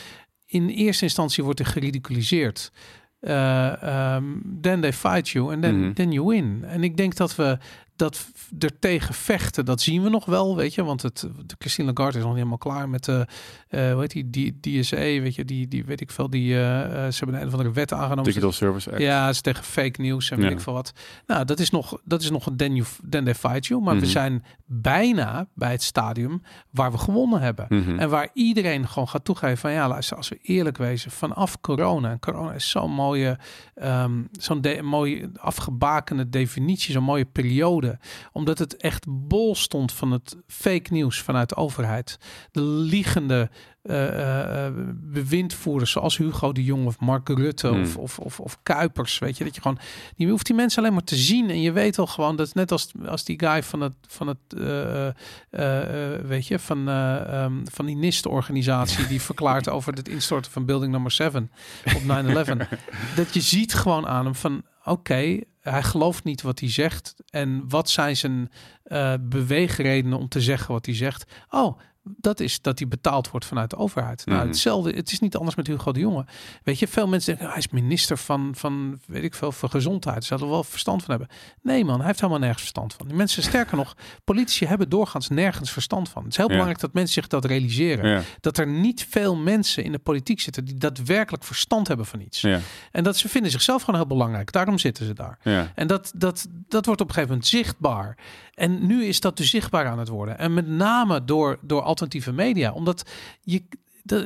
in eerste instantie wordt er geridiculiseerd. Eh, ehm, then they fight you and then, Mhm. then you win. En ik denk dat we dat er tegen vechten, dat zien we nog wel, weet je. Want het, de Christine Lagarde is nog niet helemaal klaar met de, eh hoe heet die, die DSA, weet je, die, die weet ik veel, die, eh, eh, ze hebben een of andere wet aangenomen. Digital Service Act. Ja, het is tegen fake nieuws en weet Ja. ik veel wat. Nou, dat is nog, dat is nog een they fight you. Maar we Mhm. zijn bijna bij het stadium waar we gewonnen hebben. Mhm. En waar iedereen gewoon gaat toegeven van ja, luister, als we eerlijk wezen, vanaf corona. En corona is zo'n mooie, ehm, zo'n de- mooie afgebakende definitie, zo'n mooie periode. Omdat het echt bol stond van het fake nieuws vanuit de overheid. De liegende eh, eh, eh, bewindvoerders zoals Hugo de Jong of Mark Rutte Hmm. of, of, of, of Kuipers, weet je, dat je gewoon, je hoeft die mensen alleen maar te zien en je weet al gewoon dat net als, als die guy van het, van het weet je, van, eh, ehm, van die NIST-organisatie die verklaart over het instorten van building nummer 7 op 9-11, dat je ziet gewoon aan hem van, oké, hij gelooft niet wat hij zegt en wat zijn zijn beweegredenen om te zeggen wat hij zegt. Oh, dat is dat hij betaald wordt vanuit de overheid. Nou, Mhm. hetzelfde. Het is niet anders met Hugo de Jonge. Weet je, veel mensen denken, "Ah, hij is minister van, van, weet ik veel, van gezondheid. Ze hadden er wel verstand van hebben. Nee man, hij heeft helemaal nergens verstand van. Die mensen, sterker nog, politici hebben doorgaans nergens verstand van. Het is heel Ja. belangrijk dat mensen zich dat realiseren. Ja. Dat er niet veel mensen in de politiek zitten die daadwerkelijk verstand hebben van iets. Ja. En dat ze vinden zichzelf gewoon heel belangrijk. Daarom zitten ze daar. En dat, dat, dat wordt op een gegeven moment zichtbaar. En nu is dat dus zichtbaar aan het worden. En met name door, door alternatieve media. Omdat je,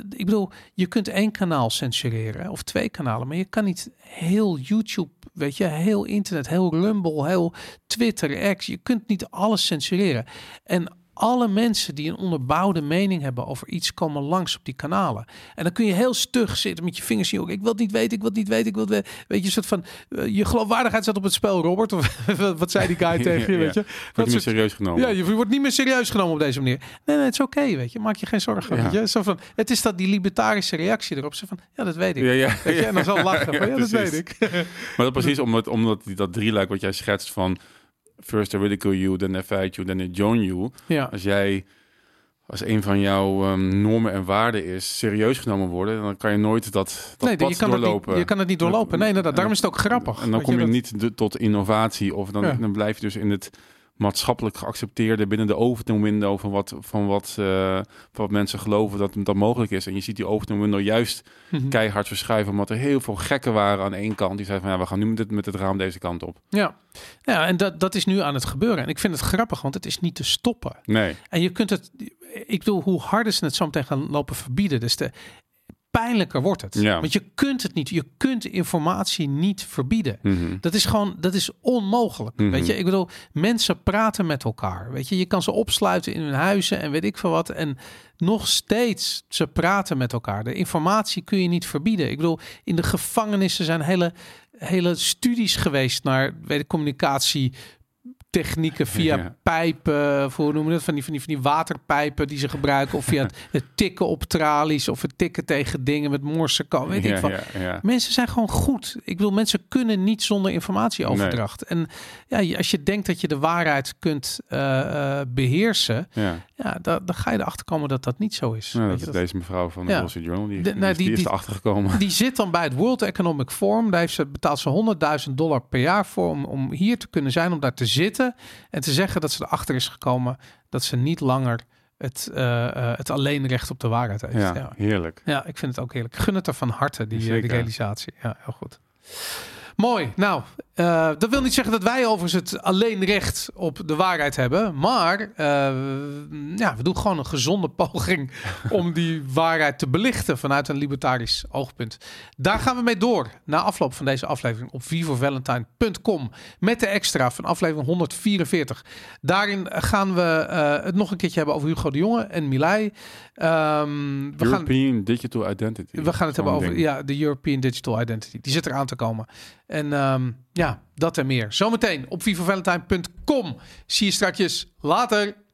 ik bedoel, je kunt één kanaal censureren of twee kanalen. Maar je kan niet heel YouTube, weet je, heel internet, heel Rumble, heel Twitter, X. Je kunt niet alles censureren. En alle mensen die een onderbouwde mening hebben over iets komen langs op die kanalen. En dan kun je heel stug zitten met je vingers in je ogen. Ik wil het niet weten, ik wil het niet weten, ik wil het weten. Weet je, een soort van eh, je geloofwaardigheid staat op het spel, Robert. Of wat zei die guy tegen je, weet je? ja. Wordt niet meer serieus genomen. ja, je wordt niet meer serieus genomen op deze manier. Nee, nee, het is oké, weet je. Maak je geen zorgen. Ja. Weet je? Zo van, het is dat die libertarische reactie erop. Zo van, ja, dat weet ik. Ja, ja, Weet je? En dan zal lachen. Ja, van, ja, dat precies. weet ik. Maar dat precies omdat, omdat die, dat drieluik wat jij schetst van first I ridicule you, then I fight you, then I join you. Ja. Als jij als een van jouw ehm, normen en waarden is serieus genomen worden, dan kan je nooit dat, dat nee, pad je kan, het doorlopen. niet, je kan het niet doorlopen. Nee, inderdaad. Daarom is het ook grappig. En dan kom je, dat- niet de- tot innovatie of dan, Ja. dan blijf je dus in het maatschappelijk geaccepteerde binnen de Overton window van wat, van wat, van wat mensen geloven dat dat mogelijk is. En je ziet die Overton window juist Mhm. keihard verschuiven, omdat er heel veel gekken waren aan één kant. Die zeiden van ja, we gaan nu met het, met het raam deze kant op. Ja, ja en dat, dat is nu aan het gebeuren. En ik vind het grappig, want het is niet te stoppen. Nee. En je kunt het, ik bedoel, hoe harder ze het zo meteen gaan lopen verbieden, des te pijnlijker wordt het. Ja. Want je kunt het niet, je kunt informatie niet verbieden. Mhm. Dat is gewoon, dat is onmogelijk. Mhm. Weet je, ik bedoel, mensen praten met elkaar. Weet je, je kan ze opsluiten in hun huizen en weet ik veel wat. En nog steeds, ze praten met elkaar. De informatie kun je niet verbieden. Ik bedoel, in de gevangenissen zijn hele, hele studies geweest naar weet ik, communicatie. Technieken via Ja. pijpen, hoe noemen we dat? Van die, van, die, van die waterpijpen die ze gebruiken. Of via het, het tikken op tralies. Of het tikken tegen dingen met morsecode. Weet ik van. ja, ja. Mensen zijn gewoon goed. Ik bedoel, mensen kunnen niet zonder informatieoverdracht. En ja, als je denkt dat je de waarheid kunt eh, eh, beheersen, Ja. dan, dan ga je erachter komen dat dat niet zo is. Nou, dat is deze mevrouw van de. Wall Street Journal. Die, De- nou, is- die- die is erachter gekomen. Die zit dan bij het World Economic Forum. Daar heeft ze, betaalt ze 100.000 dollar per jaar voor om, om hier te kunnen zijn, om daar te zitten en te zeggen dat ze erachter is gekomen dat ze niet langer het, eh, eh, het alleen recht op de waarheid heeft. Ja, Ja. heerlijk. Ja, ik vind het ook heerlijk. Gun het er van harte, die, eh, die realisatie. Ja, heel goed. Mooi. Nou, Eh, dat wil niet zeggen dat wij overigens het alleen recht op de waarheid hebben. Maar eh, ja, we doen gewoon een gezonde poging om die waarheid te belichten vanuit een libertarisch oogpunt. Daar gaan we mee door na afloop van deze aflevering op vivovalentine.com met de extra van aflevering 144. Daarin gaan we eh, het nog een keertje hebben over Hugo de Jonge en Milei. Ehm, we gaan, European Digital Identity. we gaan het hebben over ding. ja, de European Digital Identity. Die zit eraan te komen. En ehm, ja, dat en meer. Zometeen op vivovalentine.com. Zie je straks. Later.